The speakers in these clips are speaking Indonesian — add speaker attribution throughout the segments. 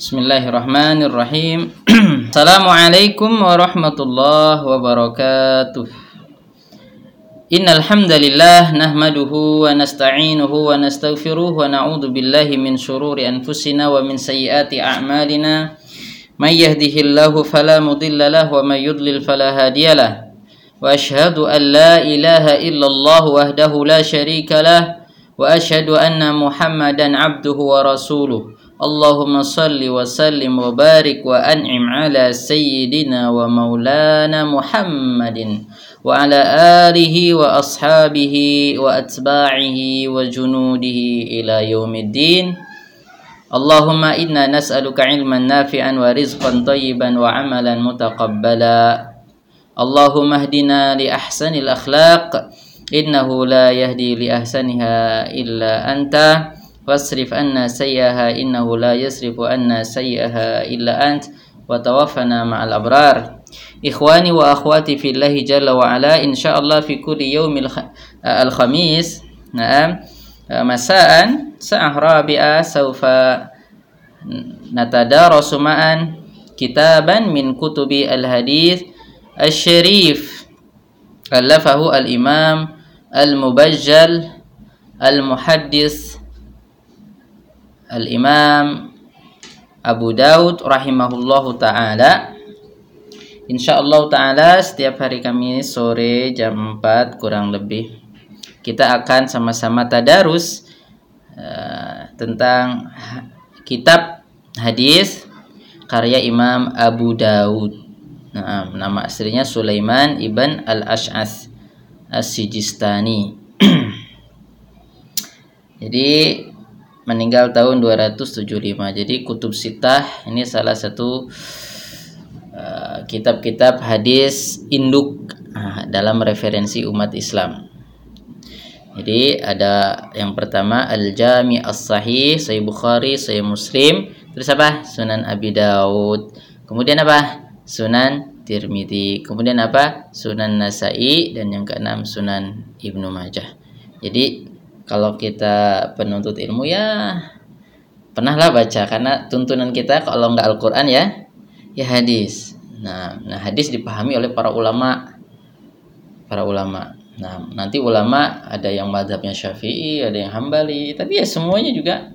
Speaker 1: Bismillahirrahmanirrahim. Assalamualaikum warahmatullahi wabarakatuh. Innal hamdalillah nahmaduhu wa nasta'inuhu wa nastaghfiruh wa na'udzu billahi min shururi anfusina wa min sayyiati a'malina. May yahdihillahu fala mudilla lahu wa may yudlil fala hadiyalah. Wa ashhadu an la ilaha illallah wahdahu la syarika lah wa ashhadu anna Muhammadan abduhu wa. اللهم صل وسلم وبارك وأنعم على سيدنا ومولانا محمد وعلى آله وأصحابه وأتباعه وجنوده إلى يوم الدين. اللهم إنا نسألك علما نافعا ورزقا طيبا وعملا متقبلا. اللهم اهدنا لأحسن الأخلاق إنه لا يهدي لأحسنها إلا أنت. واصرف عنا سيئها إنه لا يصرف عنا سيئها إلا أنت وتوفنا مع الأبرار. إخواني وأخواتي في الله جل وعلا إن شاء الله في كل يوم الخميس نعم مساء ساعة رابعة سوف نتدارس معا كتابا من كتب الحديث الشريف. ألفه الإمام المبجل المحدث Al-Imam Abu Daud rahimahullahu taala. Insyaallah taala setiap hari Kamis sore jam 4 kurang lebih kita akan sama-sama tadarus uh, tentang kitab hadis karya Imam Abu Daud. Nah, nama aslinya Sulaiman ibn Al-Ash'as As-Sijistani. Jadi meninggal tahun 275. Jadi Kutub Sitah ini salah satu uh, kitab-kitab uh, hadis induk uh, dalam referensi umat Islam. Jadi ada yang pertama Al-Jami As-Sahih, Sahih Bukhari, Sahih Muslim, terus apa? Sunan Abi Daud. Kemudian apa? Sunan Tirmidzi. Kemudian apa? Sunan Nasai dan yang keenam Sunan Ibnu Majah. Jadi kalau kita penuntut ilmu ya pernahlah baca. Karena tuntunan kita kalau nggak Al-Quran ya ya hadis. Nah nah hadis dipahami oleh para ulama. Para ulama. Nah nanti ulama ada yang madhabnya syafi'i ada yang hambali tapi ya semuanya juga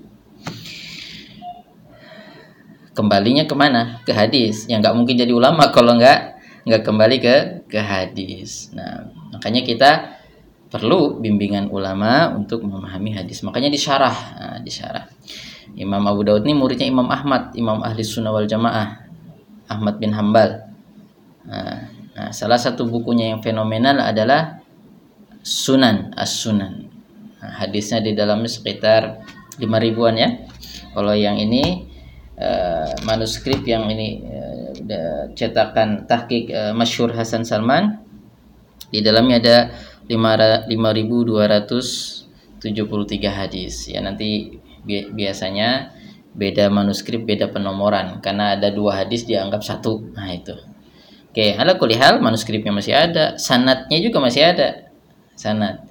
Speaker 1: kembalinya ke mana? Ke hadis. Yang nggak mungkin jadi ulama kalau nggak nggak kembali ke ke hadis. Nah makanya kita perlu bimbingan ulama untuk memahami hadis. Makanya disyarah, nah, disyarah. Imam Abu Daud ini muridnya Imam Ahmad, Imam Ahli Sunnah wal Jamaah, Ahmad bin Hambal. Nah, nah, salah satu bukunya yang fenomenal adalah Sunan As-Sunan. Nah, hadisnya di dalamnya sekitar lima ribuan ya. Kalau yang ini uh, manuskrip yang ini uh, cetakan tahqiq uh, masyhur Hasan Salman di dalamnya ada 5273 hadis. Ya nanti bi biasanya beda manuskrip beda penomoran. Karena ada dua hadis dianggap satu. Nah itu. Oke ala kulihal manuskripnya masih ada. Sanatnya juga masih ada. Sanat.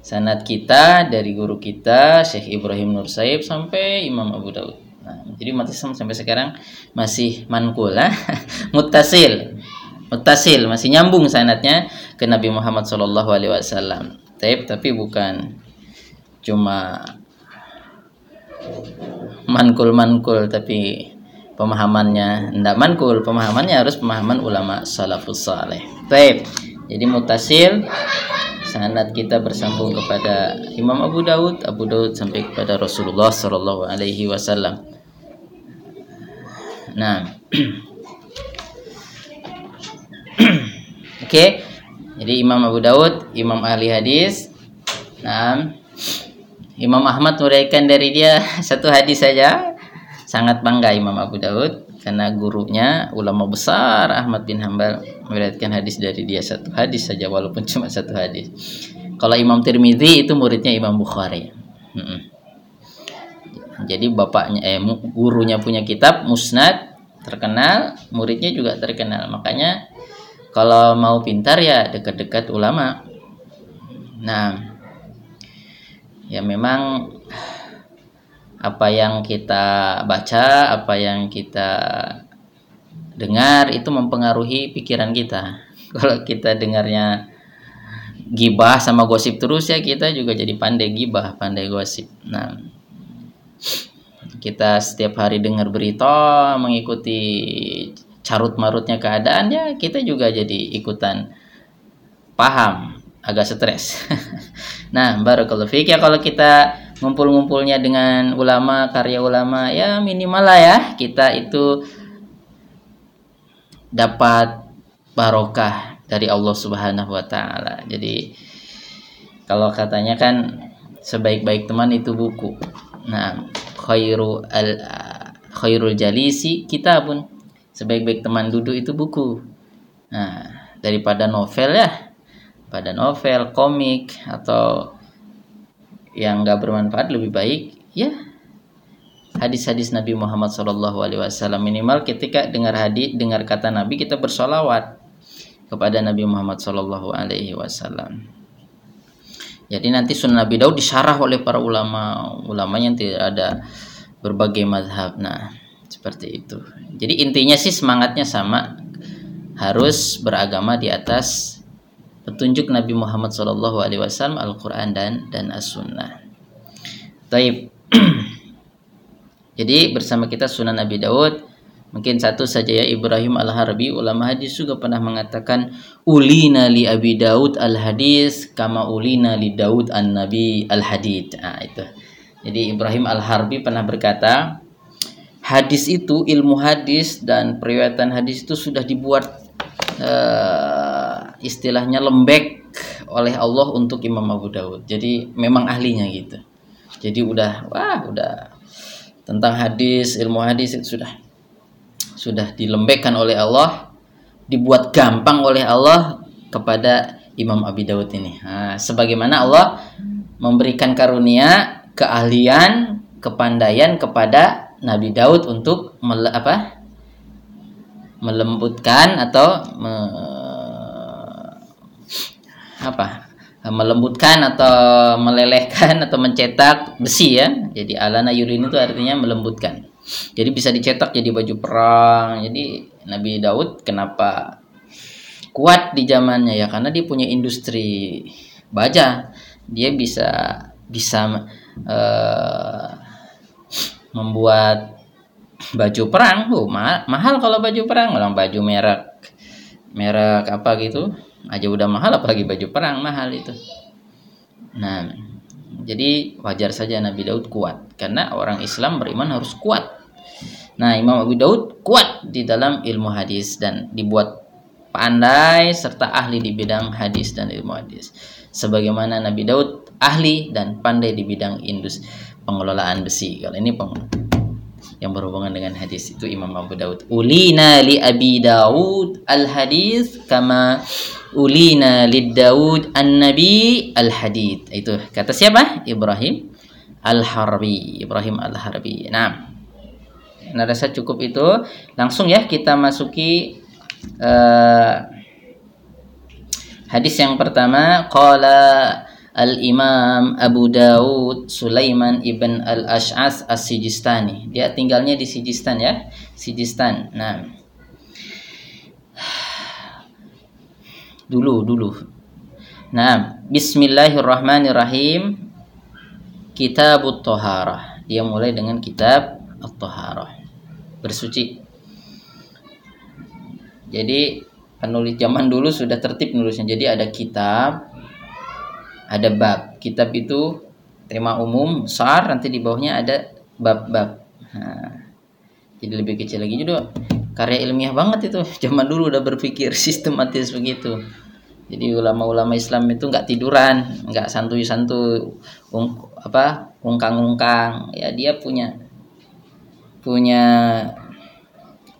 Speaker 1: Sanat kita dari guru kita Syekh Ibrahim Nur Saib sampai Imam Abu Daud. Nah, jadi mati sampai sekarang masih mankul lah mutasil mutasil masih nyambung sanatnya ke Nabi Muhammad Shallallahu Alaihi. Tapi tapi bukan cuma mankul-mankul tapi pemahamannya tidak mankul pemahamannya harus pemahaman ulama salafus saleh. Baik. Jadi mutasil sanad kita bersambung kepada Imam Abu Daud, Abu Daud sampai kepada Rasulullah Wasallam. Nah, okay? jadi Imam Abu Daud Imam ahli hadis. Nah Imam Ahmad meriwayatkan dari dia satu hadis saja. Sangat bangga Imam Abu Daud karena gurunya ulama besar Ahmad bin Hambal meriwayatkan hadis dari dia. Satu hadis saja walaupun cuma satu hadis. Kalau Imam Tirmidzi itu muridnya Imam Bukhari. Hmm. jadi bapaknya eh gurunya punya kitab Musnad terkenal muridnya juga terkenal. Makanya kalau mau pintar ya dekat-dekat ulama nah ya memang apa yang kita baca, apa yang kita dengar itu mempengaruhi pikiran kita. Kalau kita dengarnya gibah sama gosip terus ya kita juga jadi pandai gibah, pandai gosip. Nah, kita setiap hari dengar berita, mengikuti carut marutnya keadaan ya kita juga jadi ikutan paham agak stres. nah, baru kalau ya kalau kita ngumpul-ngumpulnya dengan ulama, karya ulama ya minimal lah ya kita itu dapat barokah dari Allah Subhanahu wa taala. Jadi kalau katanya kan sebaik-baik teman itu buku. Nah, khairu al khairul jalisi kitabun. Sebaik-baik teman duduk itu buku. Nah, daripada novel ya pada novel, komik atau yang nggak bermanfaat lebih baik ya hadis-hadis Nabi Muhammad SAW minimal ketika dengar hadis dengar kata Nabi kita bersolawat kepada Nabi Muhammad SAW. Jadi nanti Sunnah Nabi Daud disyarah oleh para ulama ulama yang tidak ada berbagai madhab. Nah seperti itu. Jadi intinya sih semangatnya sama harus beragama di atas petunjuk Nabi Muhammad SAW, Al-Quran dan dan As-Sunnah. Taib. Jadi bersama kita Sunan Nabi Daud Mungkin satu saja ya Ibrahim Al-Harbi ulama hadis juga pernah mengatakan ulina li Abi Daud al-hadis kama ulina li Daud an-Nabi al-hadid. Nah, itu. Jadi Ibrahim Al-Harbi pernah berkata hadis itu ilmu hadis dan periwayatan hadis itu sudah dibuat uh, istilahnya lembek oleh Allah untuk Imam Abu Dawud. Jadi memang ahlinya gitu. Jadi udah wah udah tentang hadis, ilmu hadis itu sudah sudah dilembekkan oleh Allah, dibuat gampang oleh Allah kepada Imam Abi Dawud ini. Nah, sebagaimana Allah memberikan karunia, keahlian, kepandaian kepada Nabi Daud untuk mele, apa? melembutkan atau me, apa? melembutkan atau melelehkan atau mencetak besi ya. Jadi alana yurin itu artinya melembutkan. Jadi bisa dicetak jadi baju perang. Jadi Nabi Daud kenapa kuat di zamannya? Ya karena dia punya industri baja. Dia bisa bisa uh, membuat baju perang. Oh ma mahal kalau baju perang. Orang baju merek merek apa gitu. Aja udah mahal apalagi baju perang mahal itu. Nah jadi wajar saja Nabi Daud kuat. Karena orang Islam beriman harus kuat. Nah Imam Abu Daud kuat di dalam ilmu hadis dan dibuat pandai serta ahli di bidang hadis dan ilmu hadis. Sebagaimana Nabi Daud ahli dan pandai di bidang industri pengelolaan besi kalau ini peng yang berhubungan dengan hadis itu Imam Abu Daud. Ulina li Abi Daud al hadis kama ulina li Daud an Nabi al hadid. Itu kata siapa? Ibrahim al Harbi. Ibrahim al Harbi. Nah, nah rasa cukup itu. Langsung ya kita masuki uh, hadis yang pertama. Qala Al-Imam Abu Dawud Sulaiman ibn Al-Ash'as As-Sijistani. Dia tinggalnya di Sijistan ya. Sijistan. Nah. Dulu, dulu. Nah, bismillahirrahmanirrahim. Kitab Toharah. Dia mulai dengan kitab At-Toharah. Bersuci. Jadi penulis zaman dulu sudah tertib nulisnya. Jadi ada kitab, ada bab. Kitab itu tema umum besar. Nanti di bawahnya ada bab-bab. Nah, jadi lebih kecil lagi. Juga karya ilmiah banget itu. Zaman dulu udah berpikir sistematis begitu. Jadi ulama-ulama Islam itu nggak tiduran nggak santuy-santuy ung, apa ungkang-ungkang. Ya dia punya punya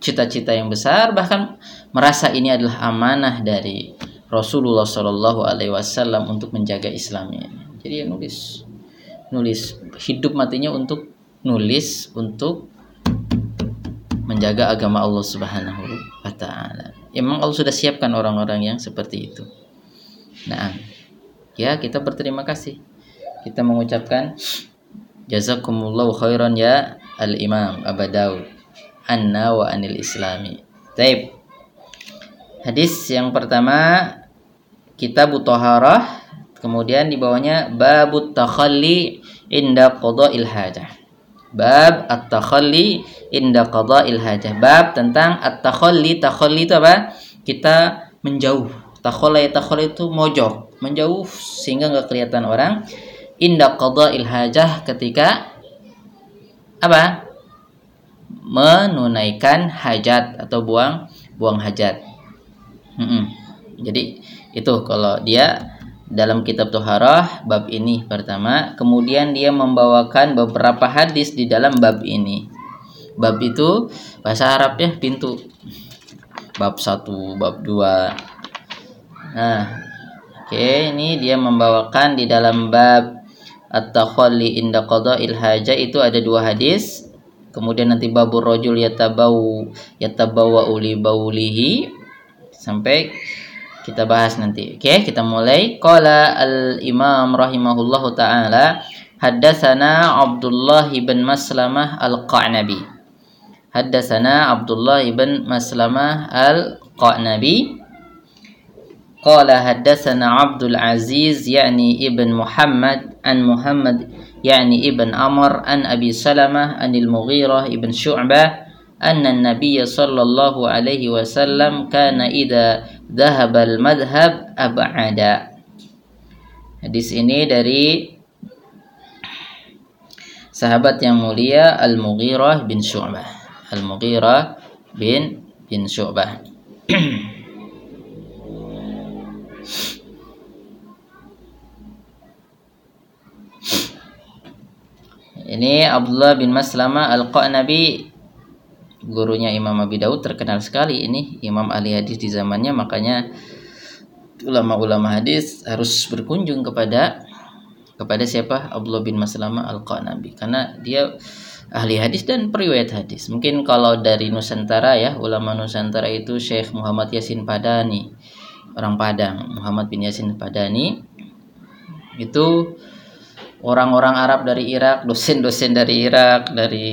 Speaker 1: cita-cita yang besar. Bahkan merasa ini adalah amanah dari Rasulullah Shallallahu Alaihi Wasallam untuk menjaga Islamnya. Jadi ya nulis, nulis hidup matinya untuk nulis untuk menjaga agama Allah Subhanahu wa taala. Emang Allah sudah siapkan orang-orang yang seperti itu. Nah, ya kita berterima kasih. Kita mengucapkan Jazakumullahu khairan ya Al-Imam Abu Daud. Anna wa anil Islami. Taib. Hadis yang pertama Kitab Toharah kemudian di bawahnya babut takhalli inda qada'il hajah. Bab at-takhalli inda qada'il hajah. Bab tentang at-takhalli. Takhalli itu apa? Kita menjauh. Takhalli takhalli itu mojok, menjauh sehingga nggak kelihatan orang. Inda qada'il hajah ketika apa? Menunaikan hajat atau buang buang hajat. Hmm. Jadi itu kalau dia dalam kitab Tuharah bab ini pertama, kemudian dia membawakan beberapa hadis di dalam bab ini. Bab itu bahasa Arabnya pintu. Bab satu, bab dua. Nah, oke, okay, ini dia membawakan di dalam bab At-takhalli inda qada'il haja itu ada dua hadis. Kemudian nanti babur rajul yatabau yatabawa uli baulihi sampai kita bahas nanti. Oke, okay, kita mulai. Qala al-Imam rahimahullahu taala haddatsana Abdullah bin Maslamah al-Qa'nabi. Haddatsana Abdullah bin Maslamah al-Qa'nabi. Qala haddatsana Abdul Aziz yani ibn Muhammad an Muhammad yani ibn Amr an Abi Salamah anil Mughirah ibn Syu'bah أن النبي صلى الله عليه وسلم كان إذا Zahabal madhab ab'ada. Hadis ini dari sahabat yang mulia Al-Mughirah bin Syu'bah. Al-Mughirah bin bin Syu'bah. ini Abdullah bin Maslama al-Qanabi gurunya Imam Abi Daud terkenal sekali ini Imam ahli hadis di zamannya makanya ulama-ulama hadis harus berkunjung kepada kepada siapa Abdullah bin Maslamah Al-Qanabi karena dia ahli hadis dan periwayat hadis. Mungkin kalau dari Nusantara ya, ulama Nusantara itu Syekh Muhammad Yasin Padani, orang Padang, Muhammad bin Yasin Padani. Itu orang-orang Arab dari Irak, dosen-dosen dari Irak, dari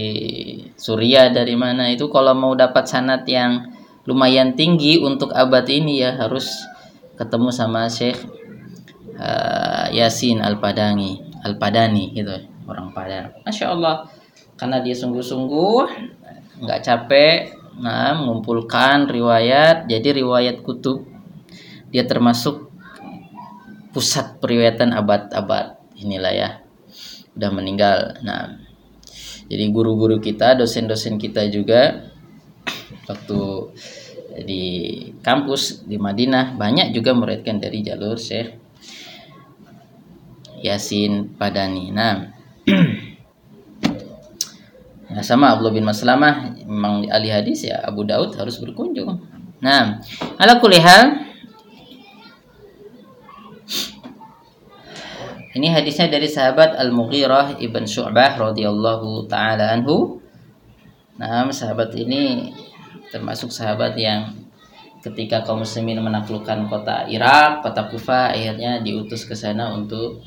Speaker 1: Suriah, dari mana itu kalau mau dapat sanat yang lumayan tinggi untuk abad ini ya harus ketemu sama Syekh uh, Yasin Al-Padani, Al-Padani gitu, orang Padang. Masya Allah, karena dia sungguh-sungguh nggak capek nah mengumpulkan riwayat jadi riwayat kutub dia termasuk pusat periwayatan abad-abad inilah ya udah meninggal nah jadi guru-guru kita dosen-dosen kita juga waktu di kampus di Madinah banyak juga meriwayatkan dari jalur Syekh Yasin Padani nah Nah, sama Abdullah bin Maslamah memang ahli hadis ya Abu Daud harus berkunjung. Nah, ala kulihal Ini hadisnya dari sahabat Al-Mughirah Ibn Syu'bah radhiyallahu taala anhu. Nah, sahabat ini termasuk sahabat yang ketika kaum muslimin menaklukkan kota Irak, kota Kufah, akhirnya diutus ke sana untuk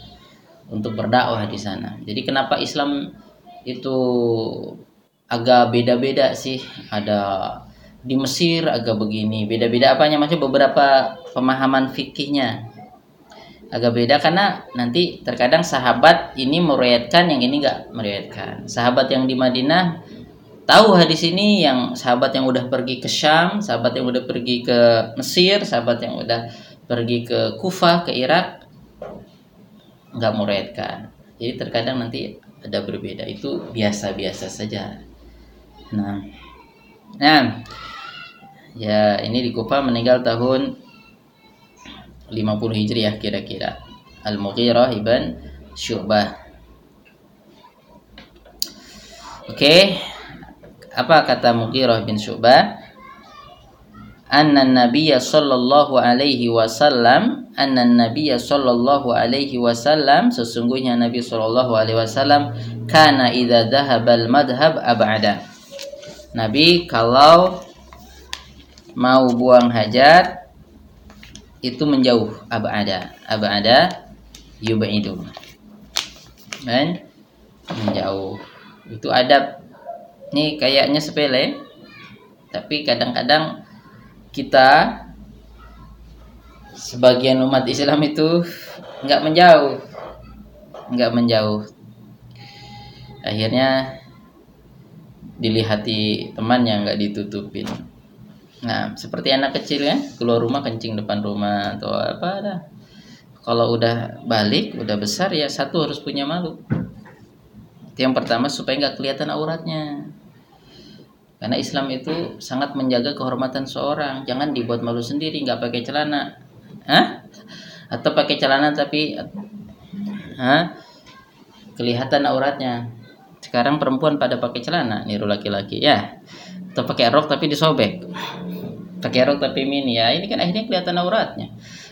Speaker 1: untuk berdakwah di sana. Jadi kenapa Islam itu agak beda-beda sih? Ada di Mesir agak begini, beda-beda apanya maksudnya beberapa pemahaman fikihnya agak beda karena nanti terkadang sahabat ini meriwayatkan yang ini enggak meriwayatkan. Sahabat yang di Madinah tahu hadis ini yang sahabat yang udah pergi ke Syam, sahabat yang udah pergi ke Mesir, sahabat yang udah pergi ke Kufah, ke Irak enggak meriwayatkan. Jadi terkadang nanti ada berbeda itu biasa-biasa saja. Nah, nah ya ini di Kufah meninggal tahun 50 Hijriah kira-kira. Al-Mughirah ibn Syu'bah. Oke. Okay. Apa kata Mughirah bin Syu'bah? Anna Nabiya sallallahu alaihi wasallam anna Nabiya sallallahu alaihi wasallam sesungguhnya Nabi sallallahu alaihi wasallam kana idza dhahabal madhab ab'ada. Nabi kalau mau buang hajat itu menjauh. Abada. Abada yubaidu dan menjauh. Itu adab. Ini kayaknya sepele. Tapi kadang-kadang kita sebagian umat Islam itu nggak menjauh. Nggak menjauh. Akhirnya dilihati temannya nggak ditutupin nah seperti anak kecil ya keluar rumah kencing depan rumah atau apa ada kalau udah balik udah besar ya satu harus punya malu. Yang pertama supaya nggak kelihatan auratnya. Karena Islam itu sangat menjaga kehormatan seorang. Jangan dibuat malu sendiri nggak pakai celana. Hah? atau pakai celana tapi Hah? kelihatan auratnya. Sekarang perempuan pada pakai celana niru laki-laki ya. Atau pakai rok tapi disobek pakai rok tapi mini ya ini kan akhirnya kelihatan auratnya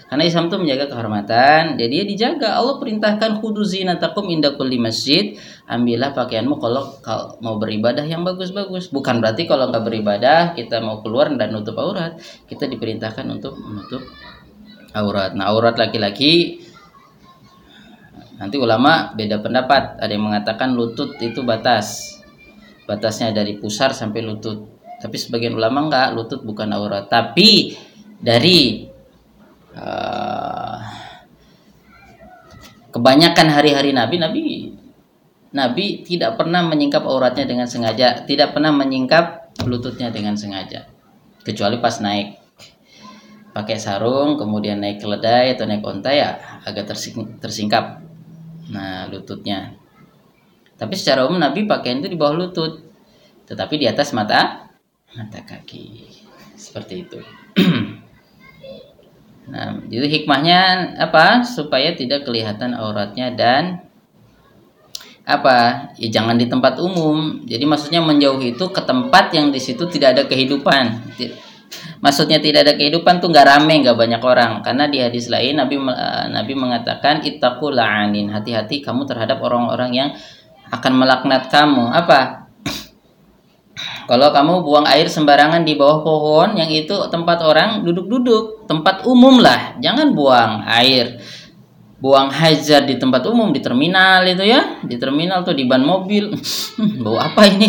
Speaker 1: karena Islam itu menjaga kehormatan, jadi dia dijaga. Allah perintahkan khudu zinatakum inda kulli masjid. Ambillah pakaianmu kalau, kalau mau beribadah yang bagus-bagus. Bukan berarti kalau nggak beribadah kita mau keluar dan nutup aurat. Kita diperintahkan untuk menutup aurat. Nah, aurat laki-laki nanti ulama beda pendapat. Ada yang mengatakan lutut itu batas. Batasnya dari pusar sampai lutut. Tapi sebagian ulama enggak, lutut bukan aurat. Tapi dari uh, kebanyakan hari-hari Nabi Nabi Nabi tidak pernah menyingkap auratnya dengan sengaja, tidak pernah menyingkap lututnya dengan sengaja. Kecuali pas naik pakai sarung, kemudian naik keledai atau naik onta ya agak tersing tersingkap. Nah, lututnya. Tapi secara umum Nabi pakaian itu di bawah lutut, tetapi di atas mata mata kaki. Seperti itu. Nah, jadi hikmahnya apa? Supaya tidak kelihatan auratnya dan apa? Ya jangan di tempat umum. Jadi maksudnya menjauh itu ke tempat yang di situ tidak ada kehidupan. Maksudnya tidak ada kehidupan tuh nggak rame, nggak banyak orang. Karena di hadis lain Nabi eh, Nabi mengatakan ittaqu la'anin. Hati-hati kamu terhadap orang-orang yang akan melaknat kamu. Apa? Kalau kamu buang air sembarangan di bawah pohon yang itu tempat orang duduk-duduk, tempat umum lah. Jangan buang air. Buang hajar di tempat umum di terminal itu ya, di terminal tuh di ban mobil. Bau apa ini?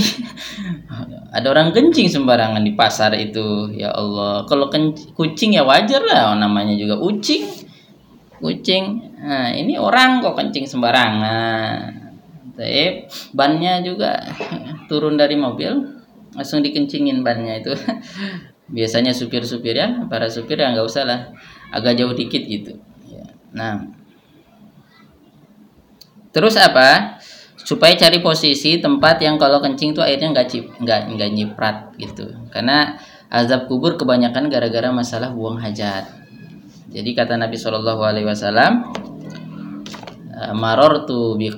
Speaker 1: Ada orang kencing sembarangan di pasar itu. Ya Allah, kalau kucing ya wajar lah namanya juga ucing. Kucing. Nah, ini orang kok kencing sembarangan. Tapi bannya juga turun dari mobil langsung dikencingin bannya itu. Biasanya supir-supir ya para supir ya nggak usah lah. Agak jauh dikit gitu. Ya. nah. Terus apa? Supaya cari posisi tempat yang kalau kencing tuh airnya nggak cip nggak nggak nyiprat gitu. Karena azab kubur kebanyakan gara-gara masalah buang hajat. Jadi kata Nabi Shallallahu Alaihi Wasallam maror tuh bi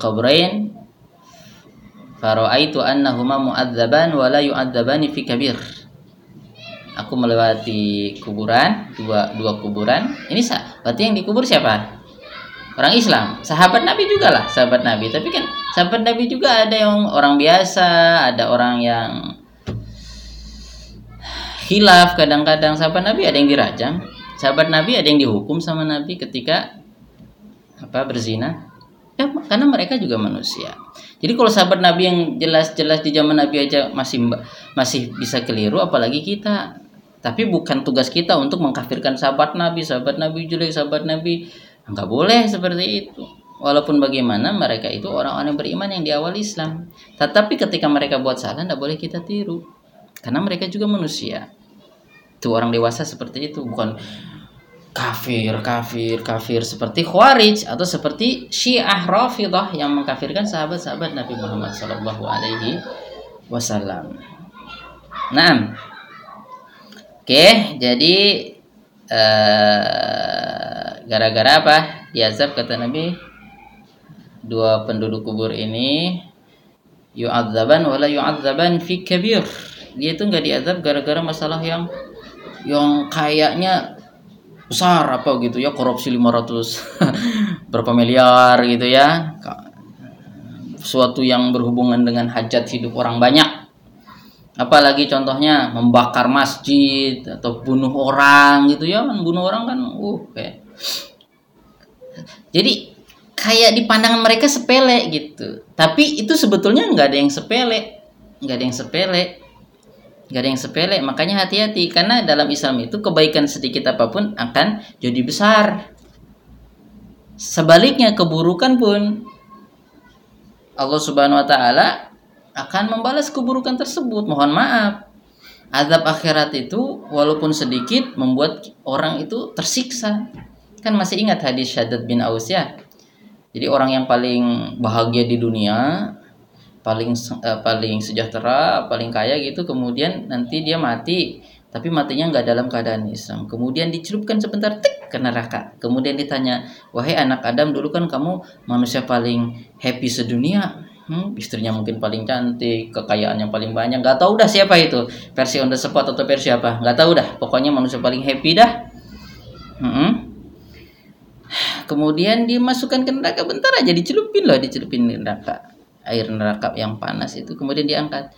Speaker 1: Faro'aitu annahuma mu'adzaban wa la yu'adzabani fi kabir. Aku melewati kuburan, dua dua kuburan. Ini sah. Berarti yang dikubur siapa? Orang Islam. Sahabat Nabi juga lah, sahabat Nabi. Tapi kan sahabat Nabi juga ada yang orang biasa, ada orang yang hilaf kadang-kadang sahabat Nabi ada yang dirajam. Sahabat Nabi ada yang dihukum sama Nabi ketika apa berzina. Ya, karena mereka juga manusia. Jadi kalau sahabat Nabi yang jelas-jelas di zaman Nabi aja masih masih bisa keliru, apalagi kita. Tapi bukan tugas kita untuk mengkafirkan sahabat Nabi, sahabat Nabi jelek, sahabat Nabi nggak boleh seperti itu. Walaupun bagaimana mereka itu orang-orang beriman yang di awal Islam. Tetapi ketika mereka buat salah, tidak boleh kita tiru. Karena mereka juga manusia. Itu orang dewasa seperti itu, bukan kafir, kafir, kafir seperti Khawarij atau seperti Syiah Rafidah yang mengkafirkan sahabat-sahabat Nabi Muhammad Shallallahu Alaihi Wasallam. Nah, oke, jadi eh, gara-gara uh, apa? Diazab kata Nabi dua penduduk kubur ini yu'adzaban wala yu'adzaban fi kabir. Dia itu nggak diazab gara-gara masalah yang yang kayaknya besar apa gitu ya korupsi 500 berapa miliar gitu ya. Suatu yang berhubungan dengan hajat hidup orang banyak. Apalagi contohnya membakar masjid atau bunuh orang gitu ya kan bunuh orang kan uh kayak. Jadi kayak di pandangan mereka sepele gitu. Tapi itu sebetulnya nggak ada yang sepele nggak ada yang sepele nggak ada yang sepele makanya hati-hati karena dalam Islam itu kebaikan sedikit apa pun akan jadi besar. Sebaliknya keburukan pun Allah Subhanahu wa taala akan membalas keburukan tersebut. Mohon maaf. Azab akhirat itu walaupun sedikit membuat orang itu tersiksa. Kan masih ingat hadis Syaddad bin Aus ya? Jadi orang yang paling bahagia di dunia paling uh, paling sejahtera paling kaya gitu kemudian nanti dia mati tapi matinya nggak dalam keadaan Islam. Kemudian dicelupkan sebentar tik ke neraka. Kemudian ditanya wahai anak Adam dulu kan kamu manusia paling happy sedunia. Hmm, istrinya mungkin paling cantik, kekayaannya paling banyak, nggak tahu dah siapa itu, versi on the spot atau versi apa, nggak tahu dah, pokoknya manusia paling happy dah. Hmm. Kemudian dimasukkan ke neraka bentar aja dicelupin loh, dicelupin di neraka air neraka yang panas itu, kemudian diangkat.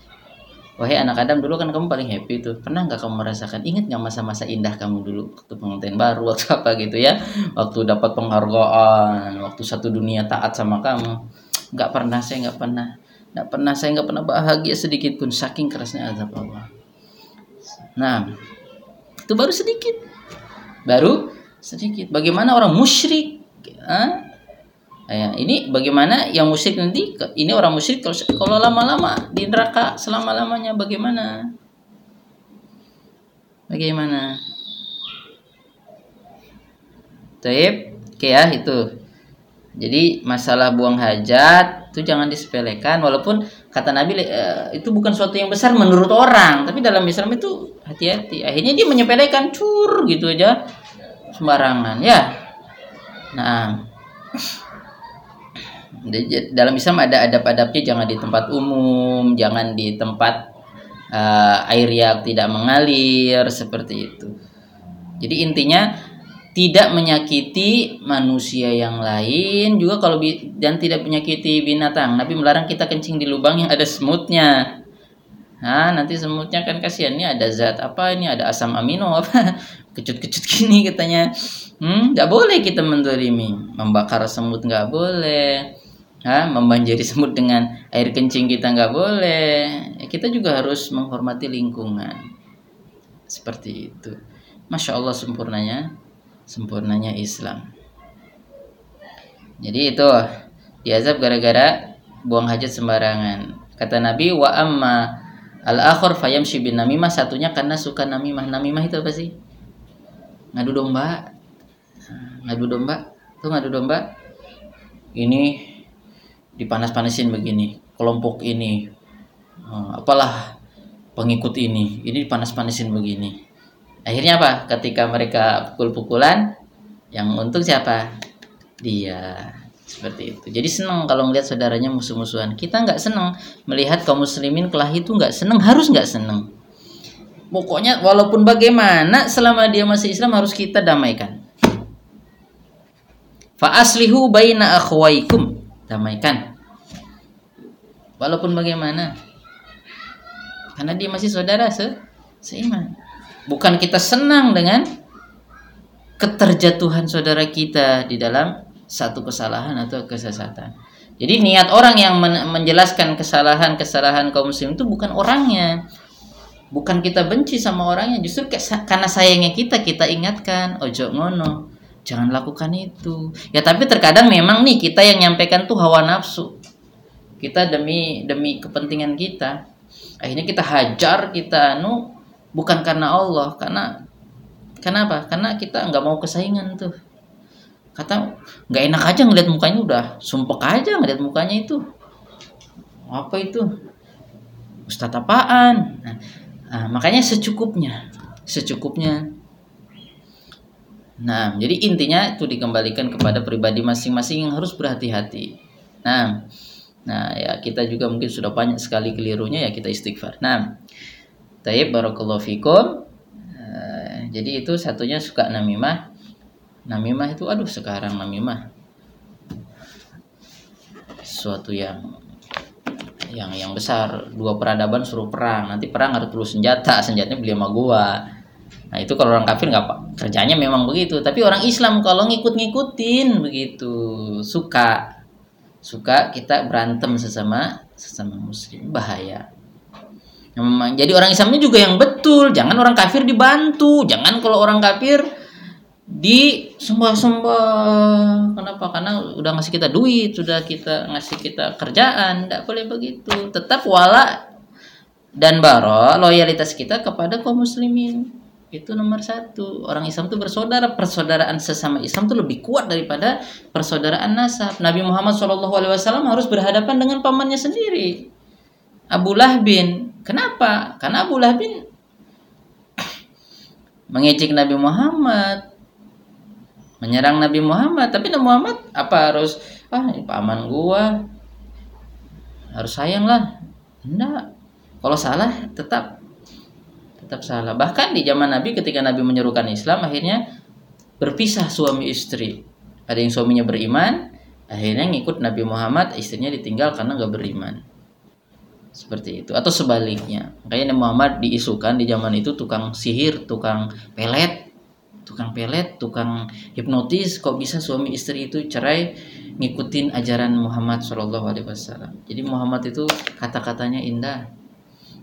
Speaker 1: Wahai anak Adam dulu kan kamu paling happy tuh. Pernah nggak kamu merasakan? Ingat nggak masa-masa indah kamu dulu waktu pengantin baru, waktu apa gitu ya? Waktu dapat penghargaan, waktu satu dunia taat sama kamu nggak pernah saya nggak pernah nggak pernah saya nggak pernah bahagia sedikit pun saking kerasnya azab Allah nah itu baru sedikit baru sedikit bagaimana orang musyrik ah? Ya, ini bagaimana yang musyrik nanti ini orang musyrik kalau kalau lama-lama di neraka selama-lamanya bagaimana? Bagaimana? Taib, oke ya itu. Jadi masalah buang hajat itu jangan disepelekan walaupun kata Nabi e, itu bukan suatu yang besar menurut orang, tapi dalam Islam itu hati-hati. Akhirnya dia menyepelekan cur gitu aja sembarangan ya. Nah, dalam Islam ada adab-adabnya jangan di tempat umum, jangan di tempat uh, air yang tidak mengalir seperti itu. Jadi intinya tidak menyakiti manusia yang lain juga kalau dan tidak menyakiti binatang. Nabi melarang kita kencing di lubang yang ada semutnya. Nah, nanti semutnya kan kasihan ini ada zat apa ini ada asam amino apa kecut-kecut gini katanya. Hmm, boleh kita mendolimi, membakar semut nggak boleh. Ha, membanjiri semut dengan air kencing kita nggak boleh. Ya, kita juga harus menghormati lingkungan. Seperti itu. Masya Allah sempurnanya sempurnanya Islam. Jadi itu diazab gara-gara buang hajat sembarangan. Kata Nabi wa amma al akhir fayamshi bin namimah satunya karena suka namimah. Namimah itu apa sih? Ngadu domba. Ngadu domba. Tuh ngadu domba. Ini dipanas-panasin begini. Kelompok ini eh, apalah pengikut ini. Ini dipanas-panasin begini. Akhirnya apa? Ketika mereka pukul-pukulan yang untung siapa? Dia. Seperti itu. Jadi senang kalau melihat saudaranya musuh-musuhan. Kita nggak senang melihat kaum muslimin kelahi itu nggak senang harus nggak senang pokoknya walaupun bagaimana selama dia masih Islam harus kita damaikan. Fa aslihu baina akhwaikum damaikan walaupun bagaimana karena dia masih saudara se seiman Bukan kita senang dengan keterjatuhan saudara kita di dalam satu kesalahan atau kesesatan. Jadi niat orang yang menjelaskan kesalahan-kesalahan kaum muslim itu bukan orangnya. Bukan kita benci sama orangnya, justru karena sayangnya kita kita ingatkan, ojo ngono, jangan lakukan itu. Ya tapi terkadang memang nih kita yang nyampaikan tuh hawa nafsu. Kita demi demi kepentingan kita. Akhirnya kita hajar, kita anu bukan karena Allah karena kenapa karena kita nggak mau kesaingan tuh kata nggak enak aja ngeliat mukanya udah sumpek aja ngeliat mukanya itu apa itu ustadz apaan nah, nah, makanya secukupnya secukupnya nah jadi intinya itu dikembalikan kepada pribadi masing-masing yang harus berhati-hati. Nah nah ya kita juga mungkin sudah banyak sekali kelirunya ya kita istighfar. Nah Taib barakallahu fikum. Uh, jadi itu satunya suka namimah. Namimah itu aduh sekarang namimah. Suatu yang yang yang besar. Dua peradaban suruh perang. Nanti perang harus perlu senjata. Senjatanya beli sama gua nah itu kalau orang kafir nggak kerjanya memang begitu. Tapi orang Islam kalau ngikut ngikutin begitu suka suka kita berantem sesama sesama muslim bahaya. Memang jadi orang Islamnya juga yang betul. Jangan orang kafir dibantu. Jangan kalau orang kafir di sembah-sembah kenapa? Karena udah ngasih kita duit sudah kita ngasih kita kerjaan. Tidak boleh begitu. Tetap wala dan baro loyalitas kita kepada kaum muslimin itu nomor satu. Orang Islam itu bersaudara. Persaudaraan sesama Islam itu lebih kuat daripada persaudaraan nasab. Nabi Muhammad SAW harus berhadapan dengan pamannya sendiri. Abu Lahbin. Kenapa? Karena Abu Lahbin mengejek Nabi Muhammad. Menyerang Nabi Muhammad. Tapi Nabi Muhammad apa harus ah paman gua. Harus sayang lah. Enggak. Kalau salah tetap tetap salah. Bahkan di zaman Nabi ketika Nabi menyerukan Islam akhirnya berpisah suami istri. Ada yang suaminya beriman akhirnya ngikut Nabi Muhammad istrinya ditinggal karena nggak beriman. Seperti itu. Atau sebaliknya. Makanya Nabi Muhammad diisukan di zaman itu tukang sihir tukang pelet. Tukang pelet, tukang hipnotis, kok bisa suami istri itu cerai ngikutin ajaran Muhammad Shallallahu Alaihi Wasallam. Jadi Muhammad itu kata-katanya indah.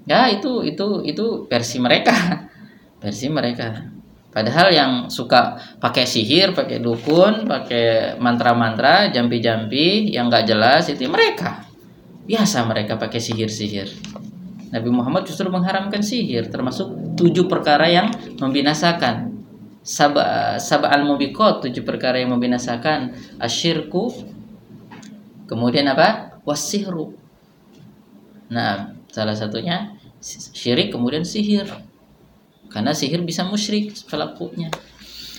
Speaker 1: Ya itu itu itu versi mereka, versi mereka. Padahal yang suka pakai sihir, pakai dukun, pakai mantra-mantra, jampi-jampi yang nggak jelas itu mereka. Biasa mereka pakai sihir-sihir. Nabi Muhammad justru mengharamkan sihir, termasuk tujuh perkara yang membinasakan sabah sab al mubikot tujuh perkara yang membinasakan asyirku kemudian apa wasihru nah salah satunya syirik kemudian sihir. Karena sihir bisa musyrik pelakunya.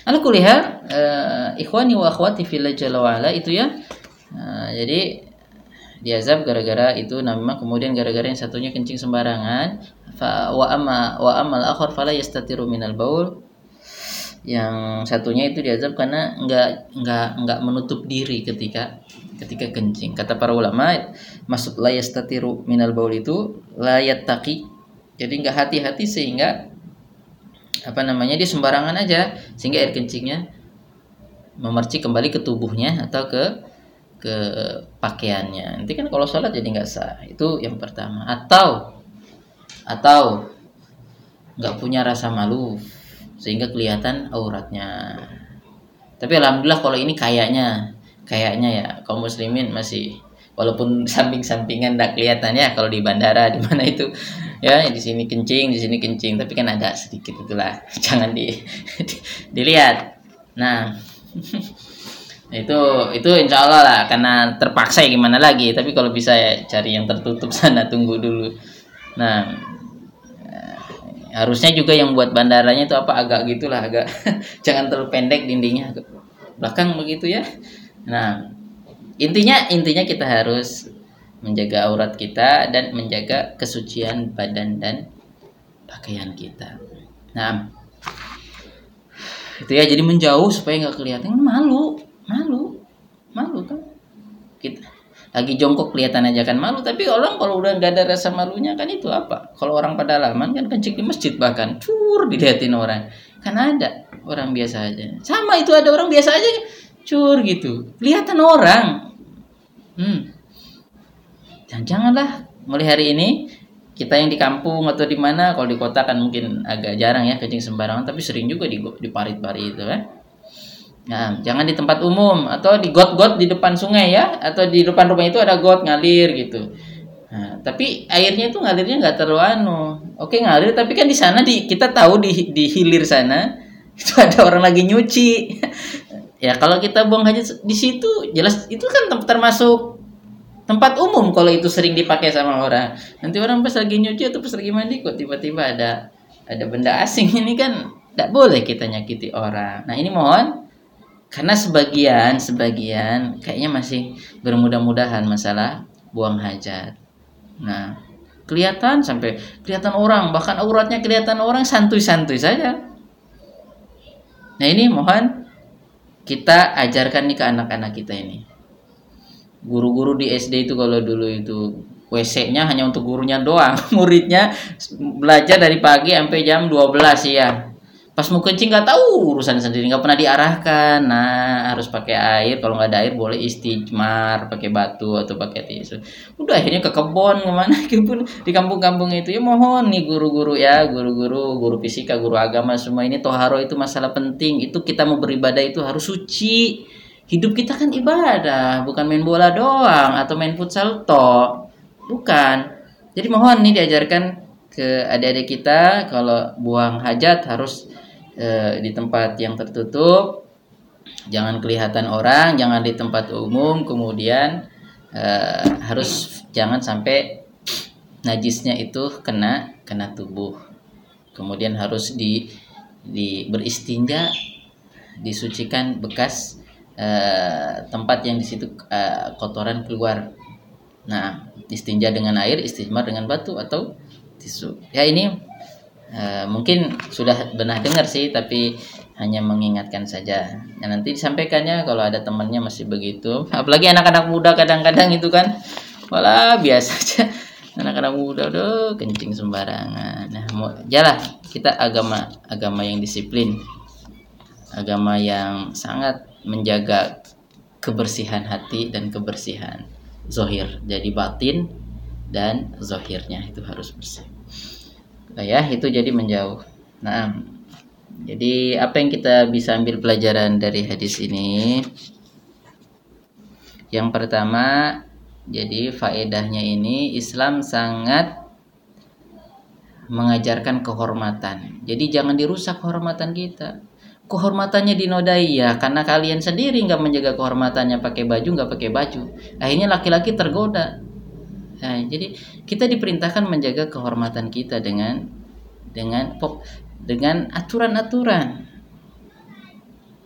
Speaker 1: Ala kuliah uh, ikhwani wa akhwati fillah jalla wa ala itu ya. Uh, jadi diazab gara-gara itu nama kemudian gara-gara yang satunya kencing sembarangan fa wa amma wa amal akhar fala yastatiru minal baul. Yang satunya itu diazab karena nggak nggak nggak menutup diri ketika ketika kencing. Kata para ulama maksud layas tatiru minal baul itu layat taki jadi nggak hati-hati sehingga apa namanya dia sembarangan aja sehingga air kencingnya memercik kembali ke tubuhnya atau ke ke pakaiannya. Nanti kan kalau sholat jadi nggak sah. Itu yang pertama. Atau atau nggak punya rasa malu sehingga kelihatan auratnya. Tapi alhamdulillah kalau ini kayaknya kayaknya ya kaum muslimin masih walaupun samping-sampingan tidak kelihatan ya kalau di bandara di mana itu. Ya di sini kencing di sini kencing tapi kan ada sedikit itulah. Jangan di, di dilihat. Nah itu itu insya Allah lah karena terpaksa ya gimana lagi. Tapi kalau bisa ya cari yang tertutup sana tunggu dulu. Nah harusnya juga yang buat bandaranya itu apa agak gitulah agak jangan terlalu pendek dindingnya. Belakang begitu ya nah intinya intinya kita harus menjaga aurat kita dan menjaga kesucian badan dan pakaian kita. Nah itu ya jadi menjauh supaya nggak kelihatan. Malu malu malu kan? Kita lagi jongkok kelihatan aja kan malu tapi orang kalau udah nggak ada rasa malunya kan itu apa? Kalau orang pada laman kan kencing di masjid bahkan cur dilihatin orang. Kan ada orang biasa aja. Sama itu ada orang biasa aja cur gitu kelihatan orang hmm dan janganlah mulai hari ini kita yang di kampung atau di mana kalau di kota kan mungkin agak jarang ya kencing sembarangan tapi sering juga di di parit-parit itu kan Nah, jangan di tempat umum atau di got-got di depan sungai ya, atau di depan rumah itu ada got ngalir gitu. Nah, tapi airnya itu ngalirnya nggak terlalu anu. Oke ngalir, tapi kan di sana di kita tahu di di hilir sana itu ada orang lagi nyuci. Ya kalau kita buang aja di situ, jelas itu kan termasuk tempat umum kalau itu sering dipakai sama orang. Nanti orang pas lagi nyuci atau pas lagi mandi kok tiba-tiba ada ada benda asing ini kan tidak boleh kita nyakiti orang. Nah ini mohon karena sebagian sebagian kayaknya masih bermudah-mudahan masalah buang hajat nah kelihatan sampai kelihatan orang bahkan auratnya kelihatan orang santuy-santuy saja nah ini mohon kita ajarkan nih ke anak-anak kita ini. Guru-guru di SD itu kalau dulu itu WC-nya hanya untuk gurunya doang. Muridnya belajar dari pagi sampai jam 12 ya pas mau kencing nggak tahu urusan sendiri nggak pernah diarahkan. Nah harus pakai air. Kalau nggak ada air boleh istijmar pakai batu atau pakai tisu. Udah akhirnya ke kebun ke mana? Kebun di kampung-kampung itu. Ya mohon nih guru-guru ya guru-guru guru fisika guru agama semua ini toharo itu masalah penting. Itu kita mau beribadah itu harus suci. Hidup kita kan ibadah bukan main bola doang atau main futsal toh bukan. Jadi mohon nih diajarkan ke adik-adik kita kalau buang hajat harus e, di tempat yang tertutup. Jangan kelihatan orang jangan di tempat umum. Kemudian e, harus jangan sampai najisnya itu kena kena tubuh. Kemudian harus di di beristinja disucikan bekas e, tempat yang di situ e, kotoran keluar. Nah istinja dengan air istimar dengan batu atau tisu. Ya ini Eh, mungkin sudah pernah dengar sih tapi hanya mengingatkan saja. Ya, nanti disampaikannya kalau ada temannya masih begitu. Apalagi anak-anak muda kadang-kadang itu kan. Malah biasa aja. Anak-anak muda udah kencing sembarangan. Nah mau jalan kita agama agama yang disiplin. Agama yang sangat menjaga kebersihan hati dan kebersihan zohir. Jadi batin dan zohirnya itu harus bersih. Nah, ya itu jadi menjauh. Nah jadi apa yang kita bisa ambil pelajaran dari hadis ini? Yang pertama jadi faedahnya ini Islam sangat mengajarkan kehormatan. Jadi jangan dirusak kehormatan kita. Kehormatannya dinodai ya karena kalian sendiri nggak menjaga kehormatannya pakai baju nggak pakai baju. Akhirnya laki-laki tergoda Nah, jadi kita diperintahkan menjaga kehormatan kita dengan dengan dengan aturan-aturan.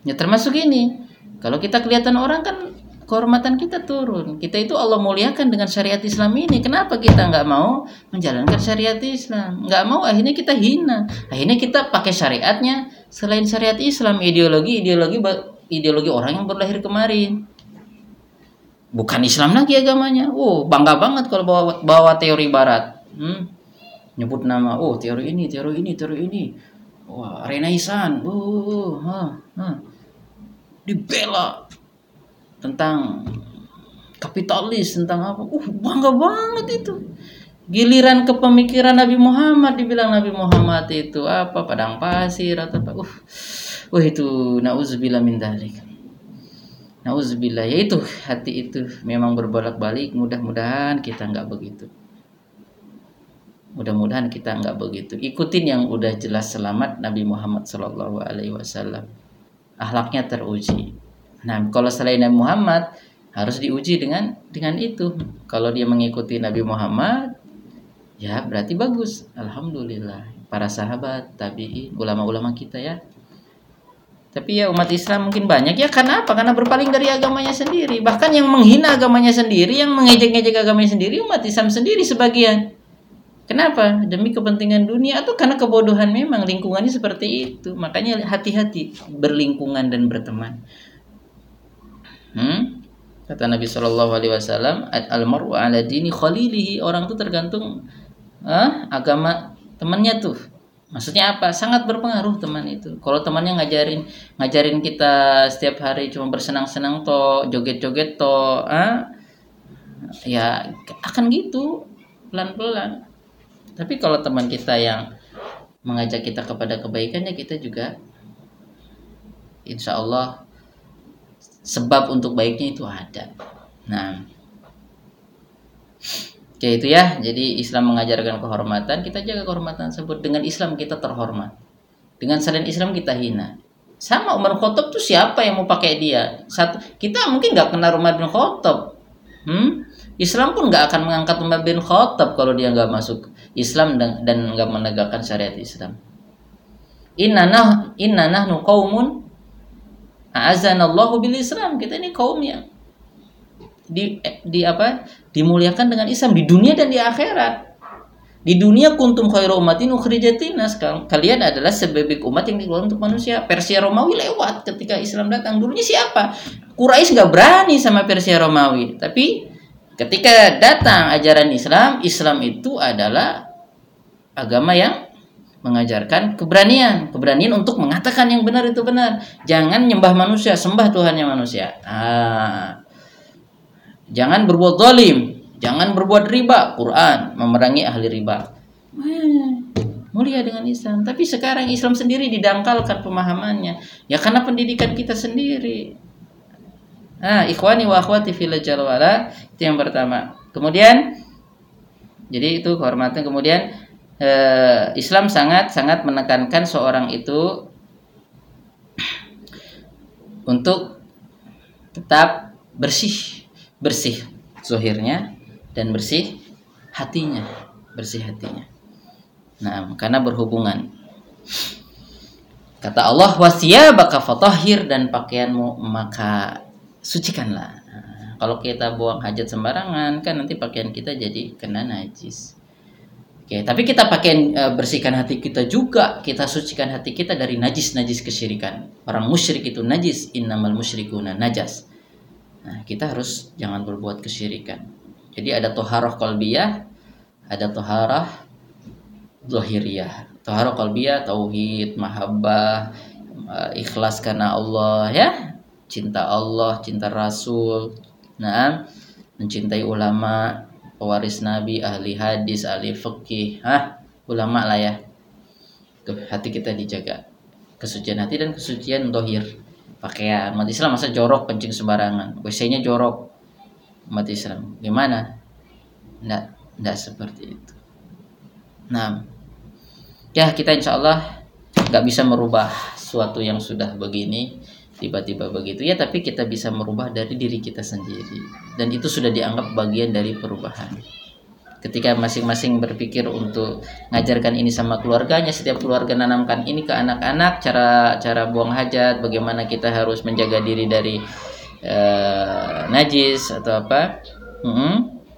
Speaker 1: Ya termasuk ini. Kalau kita kelihatan orang kan kehormatan kita turun. Kita itu Allah muliakan dengan syariat Islam ini. Kenapa kita nggak mau menjalankan syariat Islam? Nggak mau, akhirnya kita hina. Akhirnya kita pakai syariatnya selain syariat Islam, ideologi, ideologi, ideologi orang yang berlahir kemarin bukan Islam lagi agamanya. Oh, bangga banget kalau bawa bawa teori barat. Hmm? Nyebut nama, oh teori ini, teori ini, teori ini. Wah, Renaissance. Oh, ha, ha. Dibela tentang kapitalis, tentang apa. Uh, bangga banget itu. Giliran kepemikiran Nabi Muhammad dibilang Nabi Muhammad itu apa padang pasir atau apa. Uh, wah itu nauzubillah min dzalik. Nauzubillah. Ya itu hati itu memang berbolak-balik. Mudah-mudahan kita nggak begitu. Mudah-mudahan kita nggak begitu. Ikutin yang udah jelas selamat Nabi Muhammad Shallallahu Alaihi Wasallam. Ahlaknya teruji. Nah kalau selain Nabi Muhammad harus diuji dengan dengan itu. Kalau dia mengikuti Nabi Muhammad ya berarti bagus. Alhamdulillah. Para sahabat tabiin ulama-ulama kita ya tapi ya umat Islam mungkin banyak ya karena apa? Karena berpaling dari agamanya sendiri. Bahkan yang menghina agamanya sendiri, yang mengejek-ngejek agamanya sendiri umat Islam sendiri sebagian. Kenapa? Demi kepentingan dunia atau karena kebodohan memang lingkungannya seperti itu. Makanya hati-hati berlingkungan dan berteman. Hmm? Kata Nabi Shallallahu Alaihi Wasallam, "Al-mar'u ala dini khalilihi." Orang itu tergantung ah, agama temannya tuh Maksudnya apa? Sangat berpengaruh teman itu. Kalau temannya ngajarin ngajarin kita setiap hari cuma bersenang-senang toh, joget-joget toh, ah, ya akan gitu pelan-pelan. Tapi kalau teman kita yang mengajak kita kepada kebaikannya kita juga insya Allah sebab untuk baiknya itu ada. Nah, Oke itu ya. Jadi Islam mengajarkan kehormatan, kita jaga kehormatan tersebut. Dengan Islam kita terhormat. Dengan selain Islam kita hina. Sama Umar Khattab tuh siapa yang mau pakai dia? Satu, kita mungkin nggak kenal Umar bin Khattab. Hmm? Islam pun nggak akan mengangkat Umar bin Khattab kalau dia nggak masuk Islam dan nggak menegakkan syariat Islam. Inna nah inna nahnu qaumun a'azanallahu bil Islam. Kita ini kaum yang di di apa dimuliakan dengan Islam di dunia dan di akhirat. Di dunia kuntum khairu ummatin ukhrijatinas kalian adalah sebebek umat yang dikeluarkan untuk manusia. Persia Romawi lewat ketika Islam datang. Dulunya siapa? Quraisy nggak berani sama Persia Romawi. Tapi ketika datang ajaran Islam Islam itu adalah agama yang mengajarkan keberanian, keberanian untuk mengatakan yang benar itu benar. Jangan nyembah manusia, sembah Tuhannya manusia. Ah. Jangan berbuat zalim, jangan berbuat riba. Quran memerangi ahli riba. Mulia dengan Islam. Tapi sekarang Islam sendiri didangkalkan pemahamannya. Ya karena pendidikan kita sendiri. Nah, ikhwani wa akhwati fil wala itu yang pertama. Kemudian jadi itu kehormatan kemudian eh, Islam sangat sangat menekankan seorang itu untuk tetap bersih bersih zuhirnya dan bersih hatinya bersih hatinya. Nah karena berhubungan. Kata Allah wasiyabaka fatahhir dan pakaianmu maka sucikanlah. Nah, kalau kita buang hajat sembarangan kan nanti pakaian kita jadi kena najis. Oke, tapi kita pakai e, bersihkan hati kita juga, kita sucikan hati kita dari najis-najis kesyirikan. Orang musyrik itu najis, innamal musyrikuna najas. Nah, kita harus jangan berbuat kesyirikan. Jadi ada toharoh kolbiyah, ada toharoh zohiriyah. Toharoh kolbiyah, tauhid, mahabbah, e, ikhlas karena Allah ya, cinta Allah, cinta Rasul. Nah, mencintai ulama, pewaris Nabi, ahli hadis, ahli fikih, ah ulama lah ya. Tuh hati kita dijaga. Kesucian hati dan kesucian dohir. Pakaian umat Islam masa jorok kencing sembarangan. WC-nya jorok umat Islam. Gimana? Nggak, nggak seperti itu. Nah, ya kita insya Allah nggak bisa merubah suatu yang sudah begini tiba-tiba begitu ya tapi kita bisa merubah dari diri kita sendiri dan itu sudah dianggap bagian dari perubahan ketika masing-masing berpikir untuk ngajarkan ini sama keluarganya setiap keluarga nanamkan ini ke anak-anak cara cara buang hajat bagaimana kita harus menjaga diri dari uh, najis atau apa hmm,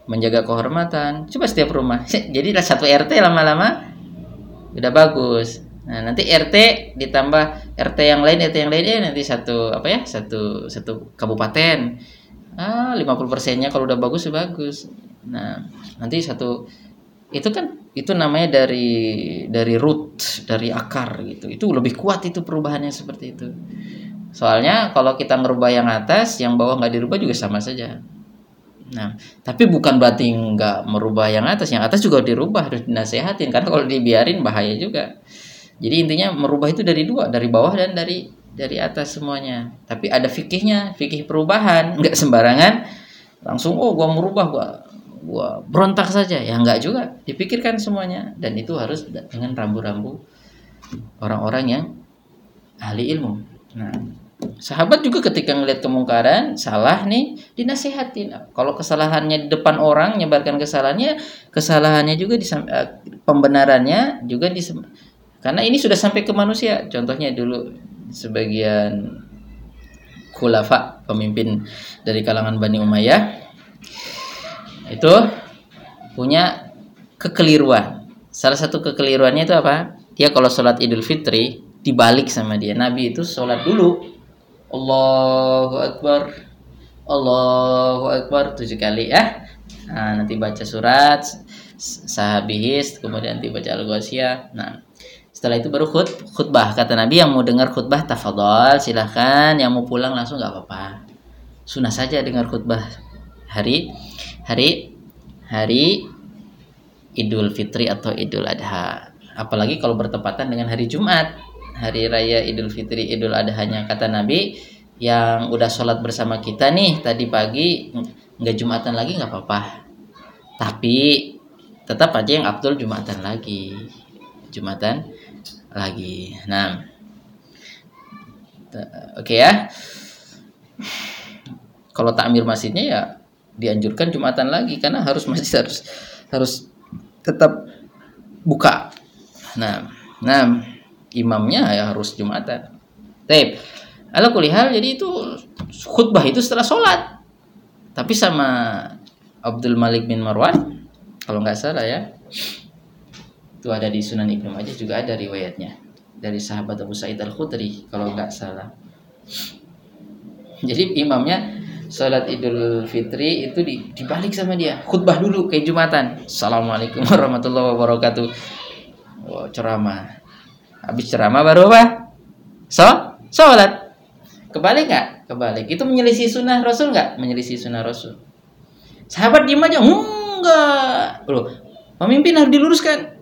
Speaker 1: menjaga kehormatan coba setiap rumah jadi satu RT lama-lama udah bagus Nah, nanti RT ditambah RT yang lain, RT yang lainnya nanti satu apa ya? Satu satu kabupaten. Ah, 50 persennya kalau udah bagus bagus. Nah, nanti satu itu kan itu namanya dari dari root, dari akar gitu. Itu lebih kuat itu perubahannya seperti itu. Soalnya kalau kita ngerubah yang atas, yang bawah nggak dirubah juga sama saja. Nah, tapi bukan berarti nggak merubah yang atas, yang atas juga dirubah harus dinasehatin karena kalau dibiarin bahaya juga. Jadi intinya merubah itu dari dua, dari bawah dan dari dari atas semuanya. Tapi ada fikihnya, fikih perubahan, nggak sembarangan langsung oh gua merubah gua gua berontak saja. Ya enggak juga, dipikirkan semuanya dan itu harus dengan rambu-rambu orang-orang yang ahli ilmu. Nah, sahabat juga ketika ngelihat kemungkaran salah nih dinasihatin kalau kesalahannya di depan orang nyebarkan kesalahannya kesalahannya juga di eh, pembenarannya juga di karena ini sudah sampai ke manusia. Contohnya dulu sebagian khulafa, pemimpin dari kalangan Bani Umayyah itu punya kekeliruan. Salah satu kekeliruannya itu apa? Dia kalau sholat Idul Fitri dibalik sama dia. Nabi itu sholat dulu. Allahu Akbar. Allahu Akbar tujuh kali ya. Nah, nanti baca surat sahabihis, kemudian nanti baca al-ghasyiyah. Nah, setelah itu baru khut, khutbah. Kata Nabi yang mau dengar khutbah tafadhol silahkan. Yang mau pulang langsung nggak apa-apa. Sunnah saja dengar khutbah hari hari hari Idul Fitri atau Idul Adha. Apalagi kalau bertepatan dengan hari Jumat, hari raya Idul Fitri, Idul Adhanya kata Nabi yang udah sholat bersama kita nih tadi pagi nggak Jumatan lagi nggak apa-apa. Tapi tetap aja yang Abdul Jumatan lagi. Jumatan lagi. Nah, oke okay ya. Kalau takmir masjidnya ya dianjurkan jumatan lagi karena harus masjid harus harus tetap buka. Nah, nah imamnya ya harus jumatan. Tape. Ala kulihal jadi itu khutbah itu setelah sholat. Tapi sama Abdul Malik bin Marwan kalau nggak salah ya itu ada di Sunan Ibnu Majah juga ada riwayatnya dari sahabat Abu Sa'id Al Khudri kalau nggak salah jadi imamnya sholat Idul Fitri itu dibalik sama dia khutbah dulu kayak Jumatan Assalamualaikum warahmatullahi wabarakatuh Oh, ceramah. Habis ceramah baru apa? So, sholat. Kebalik nggak? Kebalik. Itu menyelisih sunnah Rasul nggak? Menyelisih sunnah Rasul. Sahabat diem aja, enggak. Loh, pemimpin harus diluruskan.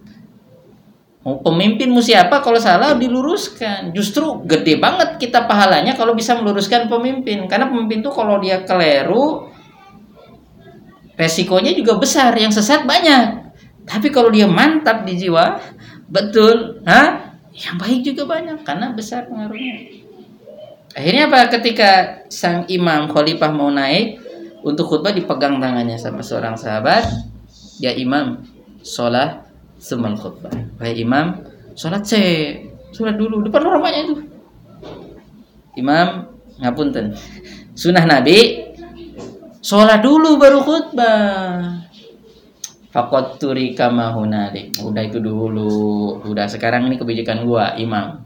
Speaker 1: Pemimpinmu siapa kalau salah diluruskan. Justru gede banget kita pahalanya kalau bisa meluruskan pemimpin. Karena pemimpin tuh kalau dia keliru, resikonya juga besar. Yang sesat banyak. Tapi kalau dia mantap di jiwa, betul, ha? Yang baik juga banyak karena besar pengaruhnya. Akhirnya apa? Ketika sang imam khalifah mau naik untuk khutbah dipegang tangannya sama seorang sahabat. Ya imam, sholat semal khutbah. Baik imam, sholat c, sholat dulu depan orang banyak itu. Imam ngapunten. Sunnah Nabi sholat dulu baru khutbah. Fakot turi kamahunalik. Udah itu dulu. Udah sekarang ini kebijakan gua, imam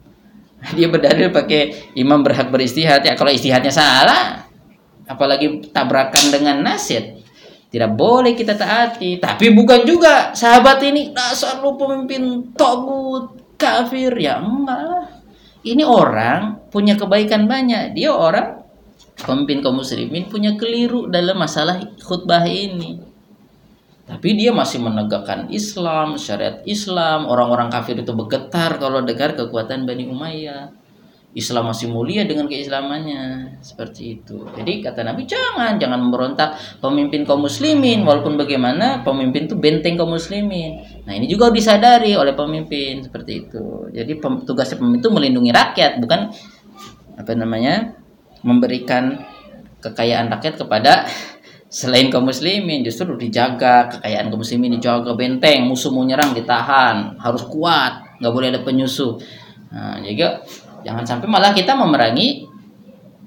Speaker 1: dia berdalil pakai imam berhak beristihad ya kalau istihadnya salah apalagi tabrakan dengan nasihat tidak boleh kita taati. Tapi bukan juga sahabat ini dasar lu pemimpin togut kafir. Ya lah. Ini orang punya kebaikan banyak. Dia orang pemimpin kaum muslimin punya keliru dalam masalah khutbah ini. Tapi dia masih menegakkan Islam, syariat Islam. Orang-orang kafir itu bergetar kalau dengar kekuatan Bani Umayyah. Islam masih mulia dengan keislamannya seperti itu. Jadi kata Nabi jangan jangan memberontak pemimpin kaum muslimin walaupun bagaimana pemimpin itu benteng kaum muslimin. Nah, ini juga disadari oleh pemimpin seperti itu. Jadi tugasnya pemimpin itu melindungi rakyat bukan apa namanya? memberikan kekayaan rakyat kepada selain kaum muslimin justru dijaga kekayaan kaum muslimin dijaga benteng musuh mau nyerang ditahan harus kuat nggak boleh ada penyusup nah, juga jangan sampai malah kita memerangi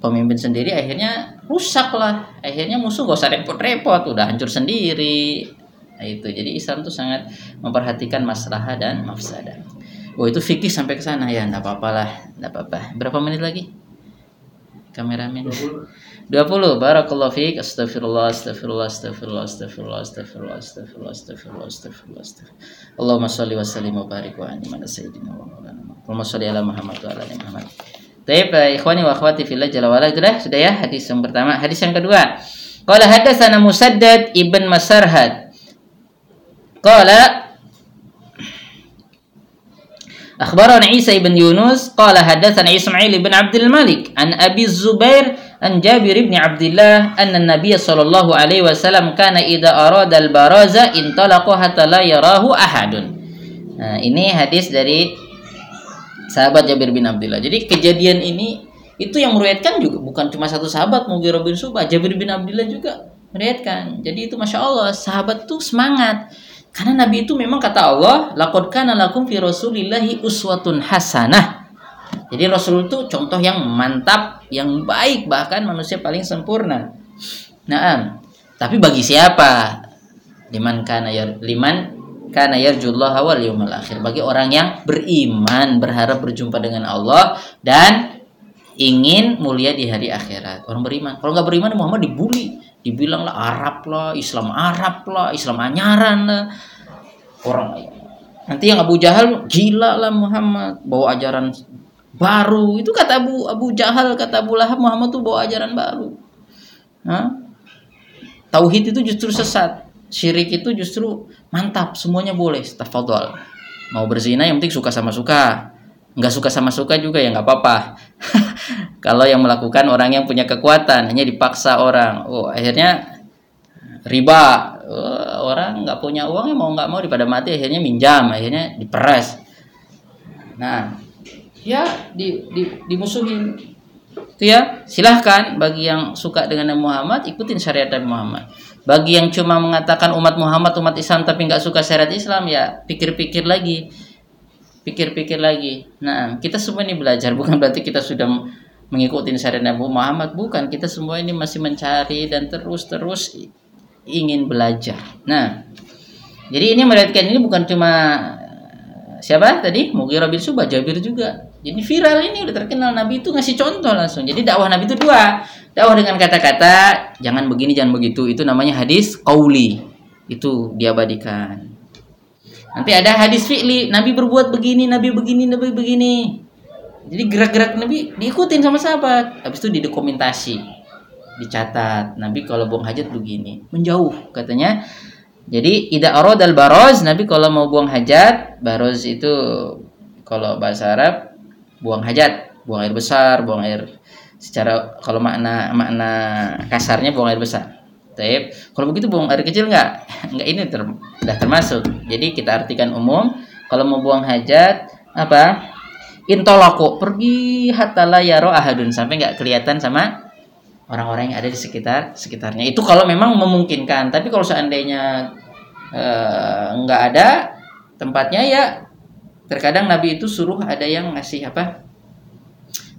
Speaker 1: pemimpin sendiri akhirnya rusak lah akhirnya musuh gak usah repot-repot udah hancur sendiri. Nah, itu. Jadi Islam tuh sangat memperhatikan masalah dan mafsadah. Oh itu fikih sampai ke sana. Ya nggak apa-apa lah. Nggak apa-apa. Berapa menit lagi kameramen 20 barakallahu fiik astagfirullah astagfirullah astagfirullah astagfirullah astagfirullah astagfirullah astagfirullah astagfirullah astagfirullah Allahumma shalli wa sallim wa barik wa an'im ala sayyidina wa maulana Allahumma shalli ala Muhammad wa ala ali Muhammad. Taib ikhwani wa akhwati fillah jalla wa ala. Sudah sudah ya hadis yang pertama. Hadis yang kedua. Qala hadatsana Musaddad ibn Masarhad. Qala أخبرنا عيسى بن يونس قال حدثنا إسماعيل بن عبد الملك عن أبي الزبير an Jabir bin Abdullah anna Nabiy sallallahu alaihi wasallam kana idza arada al-baraza intalaqa hatta la yarahu ahadun. Nah, ini hadis dari sahabat Jabir bin Abdullah. Jadi kejadian ini itu yang meriwayatkan juga bukan cuma satu sahabat Mughirah bin Subah, Jabir bin Abdullah juga meriwayatkan. Jadi itu masya Allah sahabat tuh semangat karena Nabi itu memang kata Allah, laqad kana lakum fi rasulillahi uswatun hasanah. Jadi Rasul itu contoh yang mantap, yang baik, bahkan manusia paling sempurna. Nah, tapi bagi siapa? Liman kana yar, liman kana yarjullaha wal yawmal akhir. Bagi orang yang beriman, berharap berjumpa dengan Allah dan ingin mulia di hari akhirat. Orang beriman. Kalau nggak beriman Muhammad dibully, dibilang lah Arab lah, Islam Arab lah, Islam anyaran lah. Orang nanti yang Abu Jahal gila lah Muhammad. Bawa ajaran baru. Itu kata Abu Abu Jahal kata Abu Lahab Muhammad tuh bawa ajaran baru. Hah? tauhid itu justru sesat. Syirik itu justru mantap. Semuanya boleh. Tafadhol mau berzina yang penting suka sama suka nggak suka sama suka juga ya nggak apa-apa. Kalau yang melakukan orang yang punya kekuatan hanya dipaksa orang. Oh akhirnya riba. Oh, orang nggak punya uang ya mau nggak mau daripada mati akhirnya minjam akhirnya diperas nah ya di, di, dimusuhin. Itu ya silahkan bagi yang suka dengan Muhammad ikutin syariat Nabi Muhammad. Bagi yang cuma mengatakan umat Muhammad umat Islam tapi nggak suka syariat Islam ya pikir-pikir lagi pikir-pikir lagi. Nah kita semua ini belajar. Bukan berarti kita sudah mengikuti syariat Nabi Muhammad. Bukan. Kita semua ini masih mencari dan terus-terus ingin belajar. Nah jadi ini melihatkan ini bukan cuma siapa tadi? Mughirah bin Subah Jabir juga. Jadi viral ini udah terkenal. Nabi itu ngasih contoh langsung. Jadi dakwah Nabi itu dua. Dakwah dengan kata-kata jangan begini jangan begitu. Itu namanya hadis qauli. Itu diabadikan Nanti ada hadis fi'li, Nabi berbuat begini, Nabi begini, Nabi begini. Jadi gerak-gerak Nabi diikutin sama sahabat. Habis itu didokumentasi, dicatat. Nabi kalau buang hajat begini, menjauh katanya. Jadi ida aradal baroz, Nabi kalau mau buang hajat, baroz itu kalau bahasa Arab buang hajat, buang air besar, buang air secara kalau makna makna kasarnya buang air besar Taib. Kalau begitu buang air kecil nggak? Nggak ini ter, udah termasuk. Jadi kita artikan umum. Kalau mau buang hajat apa? Intoloko pergi hatala yaro ahadun sampai nggak kelihatan sama orang-orang yang ada di sekitar sekitarnya. Itu kalau memang memungkinkan. Tapi kalau seandainya eh, nggak ada tempatnya ya terkadang Nabi itu suruh ada yang ngasih apa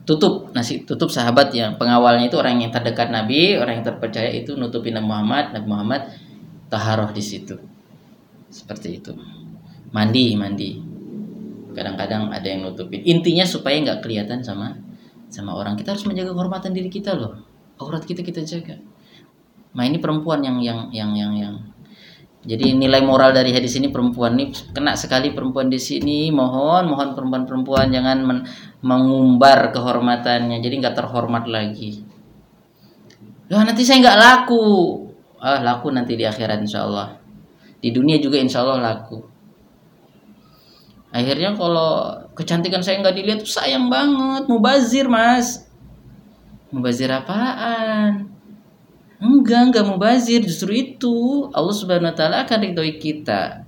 Speaker 1: tutup. Nasi tutup sahabat yang pengawalnya itu orang yang terdekat Nabi orang yang terpercaya itu nutupin Nabi Muhammad. Nabi Muhammad taharoh di situ. Seperti itu. Mandi mandi. Kadang-kadang ada yang nutupin. Intinya supaya nggak kelihatan sama sama orang. Kita harus menjaga kehormatan diri kita loh. Aurat kita kita jaga. Nah ini perempuan yang yang yang yang yang. Jadi nilai moral dari hadis ini perempuan ini kena sekali perempuan di sini. Mohon, mohon perempuan-perempuan jangan men mengumbar kehormatannya. Jadi nggak terhormat lagi. Ya nanti saya nggak laku. Ah laku nanti di akhirat insya Allah. Di dunia juga insya Allah laku. Akhirnya kalau kecantikan saya nggak dilihat sayang banget, mubazir mas. Mubazir apaan? Enggak, enggak mau bazir. Justru itu Allah Subhanahu wa taala akan ridhoi kita.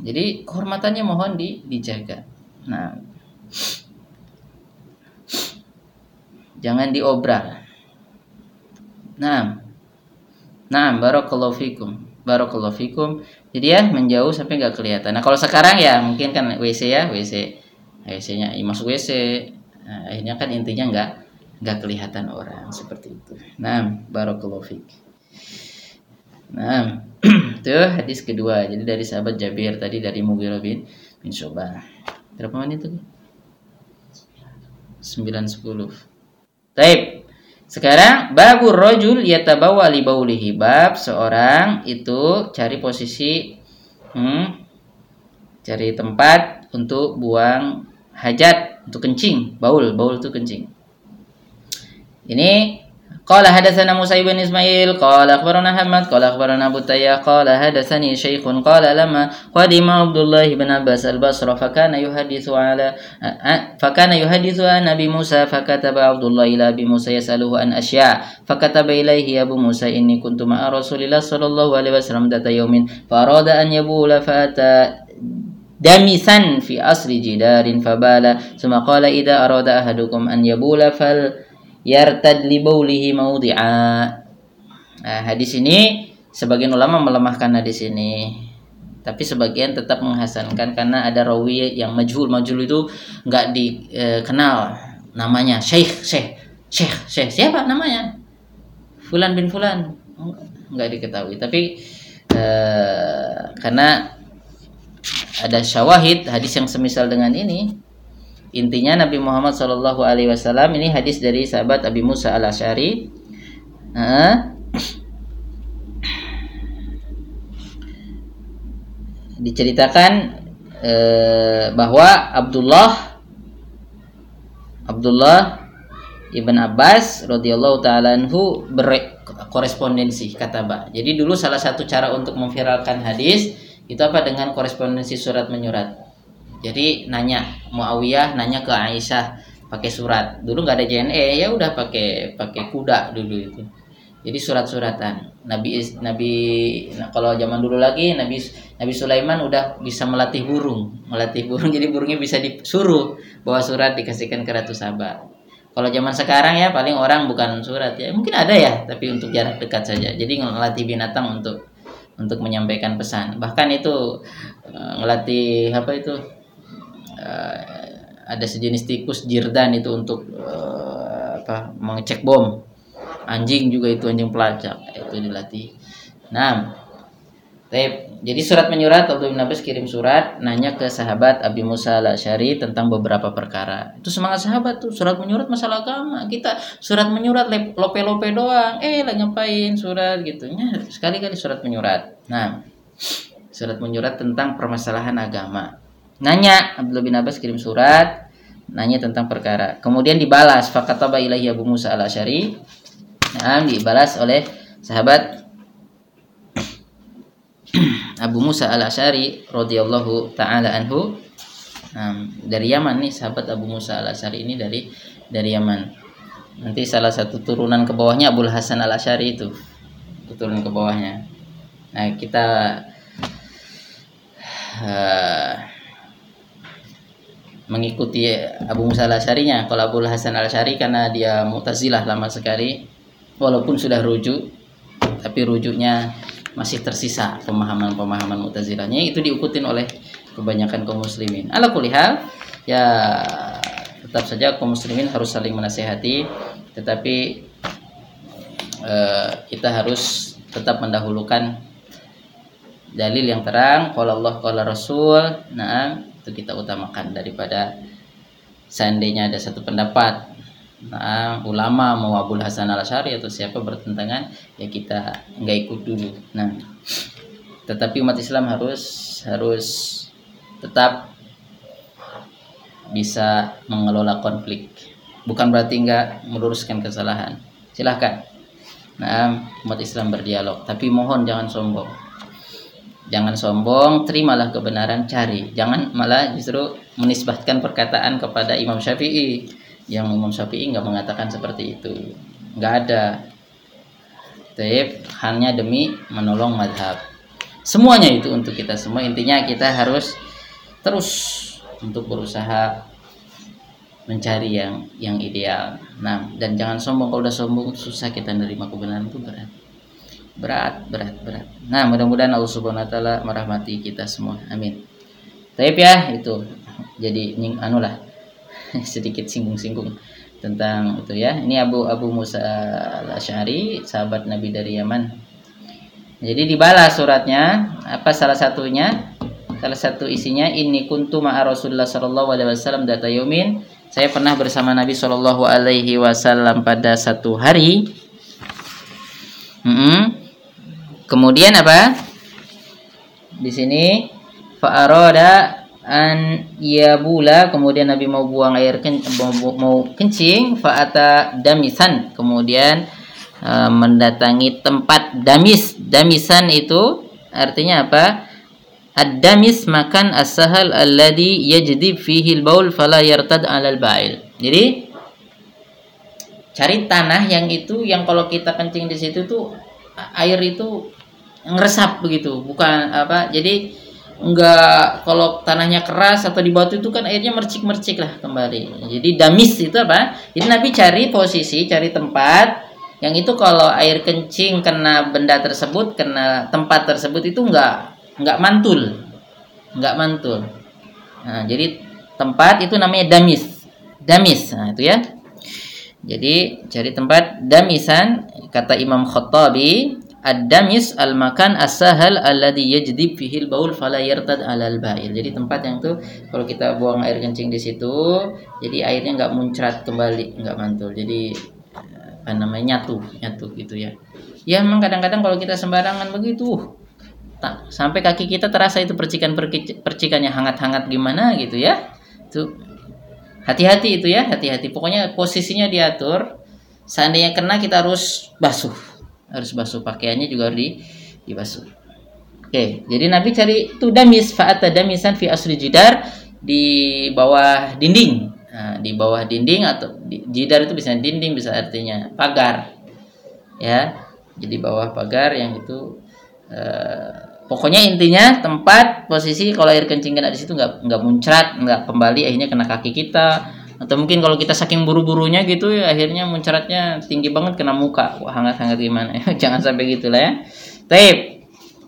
Speaker 1: Jadi kehormatannya mohon di, dijaga. Nah, jangan diobral. Nah, nah, barakallahu fikum, barakallahu fikum. Jadi ya menjauh sampai nggak kelihatan. Nah kalau sekarang ya mungkin kan WC ya WC, WC-nya ya, masuk WC. Nah, akhirnya kan intinya nggak nggak kelihatan orang seperti itu. Nah, barakallahu fiik. Nah, itu hadis kedua. Jadi dari sahabat Jabir tadi dari Mughirah bin bin. Berapa menit itu? 9 10. Taib. Sekarang babur rojul yatabawa li baulihi. Bab seorang itu cari posisi hmm, cari tempat untuk buang hajat untuk kencing baul. Baul itu kencing. Ini قال حدثنا موسى بن إسماعيل قال أخبرنا حماد قال أخبرنا أبو التياح قال حدثني شيخ قال لما قدم عبد الله بن عباس البصرة فكان يحدث على فكان يحدث عن أبي موسى فكتب عبد الله إلى أبي موسى يسأله عن أشياء فكتب إليه أبو موسى إني كنت مع رسول الله صلى الله عليه وسلم ذات يوم فأراد أن يبول فأتى دمثا في أصل جدار فبال ثم قال إذا أراد أحدكم أن يبول فل yartad li baulihi maudhi'a. Nah, hadis ini sebagian ulama melemahkan hadis ini. Tapi sebagian tetap menghasankan karena ada rawi yang majhul. Majhul itu nggak dikenal namanya. Syekh, Syekh, Syekh, Syekh. Siapa namanya? Fulan bin Fulan. Nggak diketahui. Tapi eh, karena ada syawahid hadis yang semisal dengan ini Intinya Nabi Muhammad Shallallahu Alaihi Wasallam ini hadis dari sahabat Abi Musa al Ashari. Diceritakan eh, bahwa Abdullah Abdullah ibn Abbas radhiyallahu taala anhu berkorespondensi kata Ba. Jadi dulu salah satu cara untuk memviralkan hadis itu apa dengan korespondensi surat menyurat jadi nanya Muawiyah nanya ke Aisyah pakai surat. Dulu nggak ada JNE ya udah pakai pakai kuda dulu itu. Jadi surat-suratan. Nabi Nabi nah, kalau zaman dulu lagi Nabi Nabi Sulaiman udah bisa melatih burung. Melatih burung jadi burungnya bisa disuruh bawa surat dikasihkan ke Ratu Sabah kalau zaman sekarang ya paling orang bukan surat ya. Mungkin ada ya tapi untuk jarak dekat saja. Jadi melatih binatang untuk untuk menyampaikan pesan. Bahkan itu eh, ngelatih apa itu uh, ada sejenis tikus jirdan itu untuk uh, apa mengecek bom anjing juga itu anjing pelacak itu dilatih nah. Jadi surat menyurat Abdul bin kirim surat nanya ke sahabat Abi Musa al Syari tentang beberapa perkara. Itu semangat sahabat tuh surat menyurat masalah agama. Kita surat menyurat lope-lope doang. Eh lagi ngapain surat gitu. Ya, sekali-kali surat menyurat. Nah, surat menyurat tentang permasalahan agama. Nanya Abdullah bin Abbas kirim surat nanya tentang perkara. Kemudian dibalas fakataba ilahi Abu Musa al-Asy'ari. Nah, dibalas oleh sahabat Abu Musa al-Asy'ari radhiyallahu taala anhu. Nah, dari Yaman nih sahabat Abu Musa al-Asy'ari ini dari dari Yaman. Nanti salah satu turunan ke bawahnya Abu Hasan al-Asy'ari itu. Turunan ke bawahnya. Nah, kita uh, mengikuti Abu Musa al-Asy'arinya. Kalau Abu Hasan al-Asy'ari karena dia Mu'tazilah lama sekali walaupun sudah rujuk tapi rujuknya masih tersisa pemahaman-pemahaman Mu'tazilahnya itu diikutin oleh kebanyakan kaum muslimin. Ala kulihal ya tetap saja kaum muslimin harus saling menasehati tetapi eh, kita harus tetap mendahulukan dalil yang terang kalau Allah kalau Rasul nah itu kita utamakan daripada seandainya ada satu pendapat nah, ulama mau Abdul Hasan al Ashari atau siapa bertentangan ya kita nggak ikut dulu. Nah tetapi umat Islam harus harus tetap bisa mengelola konflik. Bukan berarti nggak meluruskan kesalahan. Silahkan. Nah umat Islam berdialog. Tapi mohon jangan sombong Jangan sombong, terimalah kebenaran, cari. Jangan malah justru menisbahkan perkataan kepada Imam Syafi'i. Yang Imam Syafi'i nggak mengatakan seperti itu. Nggak ada. Tapi hanya demi menolong madhab. Semuanya itu untuk kita semua. Intinya kita harus terus untuk berusaha mencari yang yang ideal. Nah, dan jangan sombong. Kalau udah sombong susah kita menerima kebenaran itu berat berat berat berat. Nah mudah-mudahan Allah subhanahu wa taala merahmati kita semua. Amin. Tapi ya itu. Jadi nying anu lah sedikit singgung-singgung tentang itu ya. Ini Abu Abu Musa al-Asy'ari sahabat Nabi dari Yaman. Jadi dibalas suratnya. Apa salah satunya? Salah satu isinya ini kuntu ma'a Rasulullah sallallahu alaihi wasallam data yumin saya pernah bersama Nabi Shallallahu alaihi wasallam pada satu hari. Mm -hmm. Kemudian apa? Di sini fa'arada an yabula kemudian Nabi mau buang air mau, kencing fa'ata damisan. Kemudian uh, mendatangi tempat damis. Damisan itu artinya apa? Ad-damis makan as-sahal alladhi yajdib fihi al-baul fala yartad 'ala al-ba'il jadi cari tanah yang itu yang kalau kita kencing di situ tuh air itu ngeresap begitu bukan apa jadi enggak kalau tanahnya keras atau di batu itu kan airnya mercik-mercik lah kembali. Jadi damis itu apa? Jadi nabi cari posisi cari tempat yang itu kalau air kencing kena benda tersebut kena tempat tersebut itu enggak enggak mantul enggak mantul. Nah, jadi tempat itu namanya damis damis nah itu ya jadi cari tempat damisan kata Imam Khattabi Ad-damis al-makan as-sahal alladhi yajdib fihi al-baul fala yartad 'ala al-ba'il. Jadi tempat yang tuh kalau kita buang air kencing di situ, jadi airnya nggak muncrat kembali, nggak mantul. Jadi apa namanya nyatu, nyatu gitu ya. Ya memang kadang-kadang kalau kita sembarangan begitu, tak sampai kaki kita terasa itu percikan percikannya hangat-hangat gimana gitu ya. Itu hati-hati itu ya, hati-hati. Pokoknya posisinya diatur. Seandainya kena kita harus basuh harus basuh pakaiannya juga harus di dibasuh. Oke, jadi Nabi cari itu damis fa'ata damisan fi asli jidar di bawah dinding. Nah, di bawah dinding atau di, jidar itu bisa dinding bisa artinya pagar. Ya. Jadi bawah pagar yang itu eh, pokoknya intinya tempat posisi kalau air kencing kena di situ nggak nggak muncrat, nggak kembali akhirnya kena kaki kita. Atau mungkin kalau kita saking buru-burunya gitu ya akhirnya muncaratnya tinggi banget kena muka. Hangat-hangat gimana jangan sampai gitulah ya. Taib.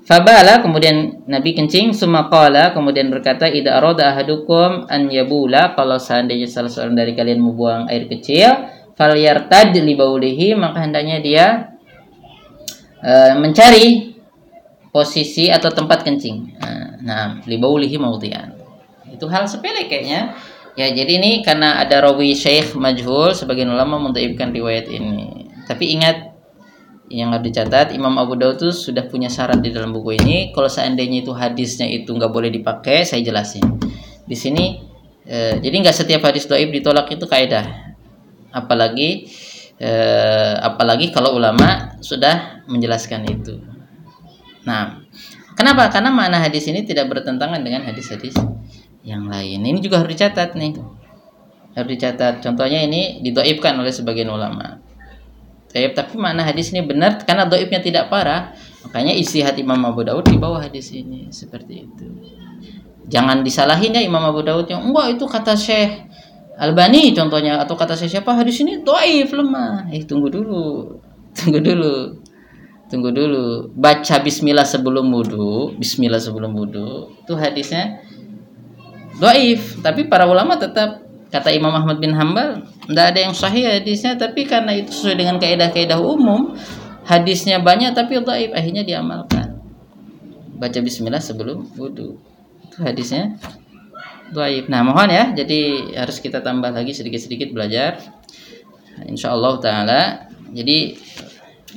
Speaker 1: Fabala kemudian Nabi kencing. Sumakala kemudian berkata ida aroda ahadukum an yabula kalau seandainya salah seorang dari kalian mau buang air kecil fal yartad li maka hendaknya dia uh, mencari posisi atau tempat kencing. Nah li baulihi maudhi'an itu hal sepele kayaknya. Ya, jadi ini karena ada rawi syekh majhul sebagian ulama mendaibkan riwayat ini. Tapi ingat yang harus dicatat Imam Abu Daud itu sudah punya syarat di dalam buku ini. Kalau seandainya itu hadisnya itu nggak boleh dipakai saya jelasin. Di sini eh, jadi nggak setiap hadis doib ditolak itu kaidah. Apalagi eh, apalagi kalau ulama sudah menjelaskan itu nah kenapa? Karena mana hadis ini tidak bertentangan dengan hadis-hadis yang lain. Ini juga harus dicatat nih. Harus dicatat. Contohnya ini didoibkan oleh sebagian ulama. Taib, tapi mana hadis ini benar karena doibnya tidak parah. Makanya isi hati Imam Abu Daud di bawah hadis ini. Seperti itu. Jangan disalahin ya Imam Abu Daud. Yang enggak itu kata Syekh Albani contohnya. Atau kata saya siapa? Hadis ini doif lemah. Eh tunggu dulu, tunggu dulu, tunggu dulu. Baca Bismillah sebelum wudhu, Bismillah sebelum wudhu itu hadisnya doif. Tapi para ulama tetap kata Imam Ahmad bin Hambal tidak ada yang sahih hadisnya. Tapi karena itu sesuai dengan kaidah-kaidah umum hadisnya banyak tapi dhaif akhirnya diamalkan. Baca bismillah sebelum wudhu itu hadisnya dhaif nah mohon ya jadi harus kita tambah lagi sedikit-sedikit belajar. Insyaallah taala. Jadi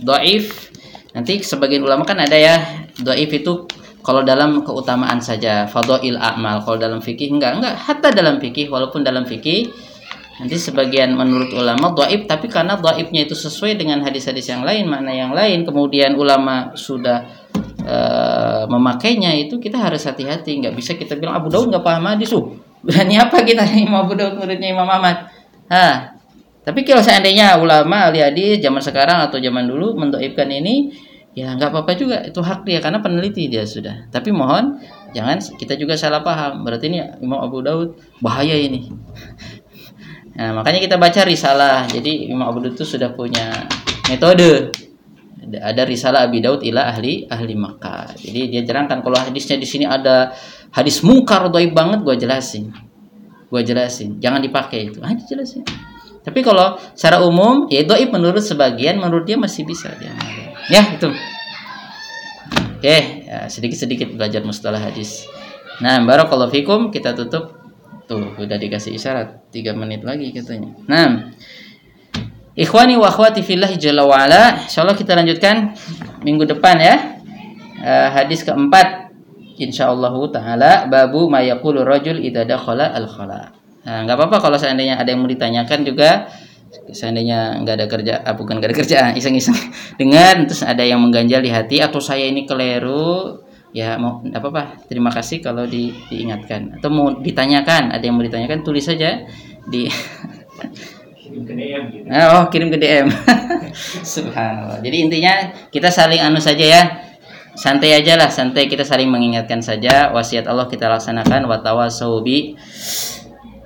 Speaker 1: dhaif nanti sebagian ulama kan ada ya dhaif itu kalau dalam keutamaan saja fadhail amal kalau dalam fikih enggak enggak hatta dalam fikih walaupun dalam fikih nanti sebagian menurut ulama dhaif tapi karena dhaifnya itu sesuai dengan hadis-hadis yang lain makna yang lain kemudian ulama sudah uh, memakainya itu kita harus hati-hati nggak bisa kita bilang Abu Daud nggak paham hadis. Uh berani apa kita Imam Abu Daud muridnya Imam Ahmad? Ha tapi kalau seandainya ulama ahli hadis zaman sekarang atau zaman dulu mendoibkan ini ya nggak apa-apa juga. Itu hak dia karena peneliti dia sudah. Tapi mohon jangan kita juga salah paham. Berarti ini Imam Abu Daud bahaya ini. Nah makanya kita baca risalah. Jadi Imam Abu Daud itu sudah punya metode. Ada risalah Abi Daud ila ahli ahli Makkah. Jadi dia terangkan kalau hadisnya di sini ada hadis mungkar doib banget gua jelasin. Gua jelasin. Jangan dipakai itu. Aja jelasin tapi kalau secara umum ya doib menurut sebagian menurut dia masih bisa dia ya itu oke ya, sedikit-sedikit belajar mustalah hadis nah barakallahu fikum kita tutup tuh udah dikasih isyarat tiga menit lagi katanya nah Ikhwani wa akhwati fillah jalla wa ala. Kita lanjutkan minggu depan ya. Uh, hadis keempat insyaallah taala babu ma yaqulu rajul idza dakhala al khala. Nah, enggak apa-apa kalau seandainya ada yang mau ditanyakan juga seandainya nggak ada kerja ah, bukan nggak ada kerjaan iseng-iseng dengan terus ada yang mengganjal di hati atau saya ini keliru ya mau apa apa terima kasih kalau di, diingatkan atau mau ditanyakan ada yang mau ditanyakan tulis saja di kirim ke DM gitu. oh kirim ke DM subhanallah. Jadi intinya kita saling anu saja ya. Santai aja lah santai kita saling mengingatkan saja. Wasiat Allah kita laksanakan watawasaubi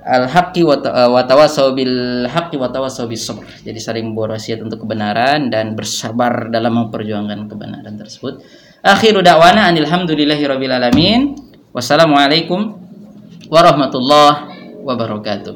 Speaker 1: al haqqi wa tawassaw bil haqqi wa tawassaw bis sabr. Jadi saling berwasiat untuk kebenaran dan bersabar dalam memperjuangkan kebenaran tersebut. Akhiru da'wana anil hamdulillahi rabbil alamin. Wassalamualaikum warahmatullahi wabarakatuh.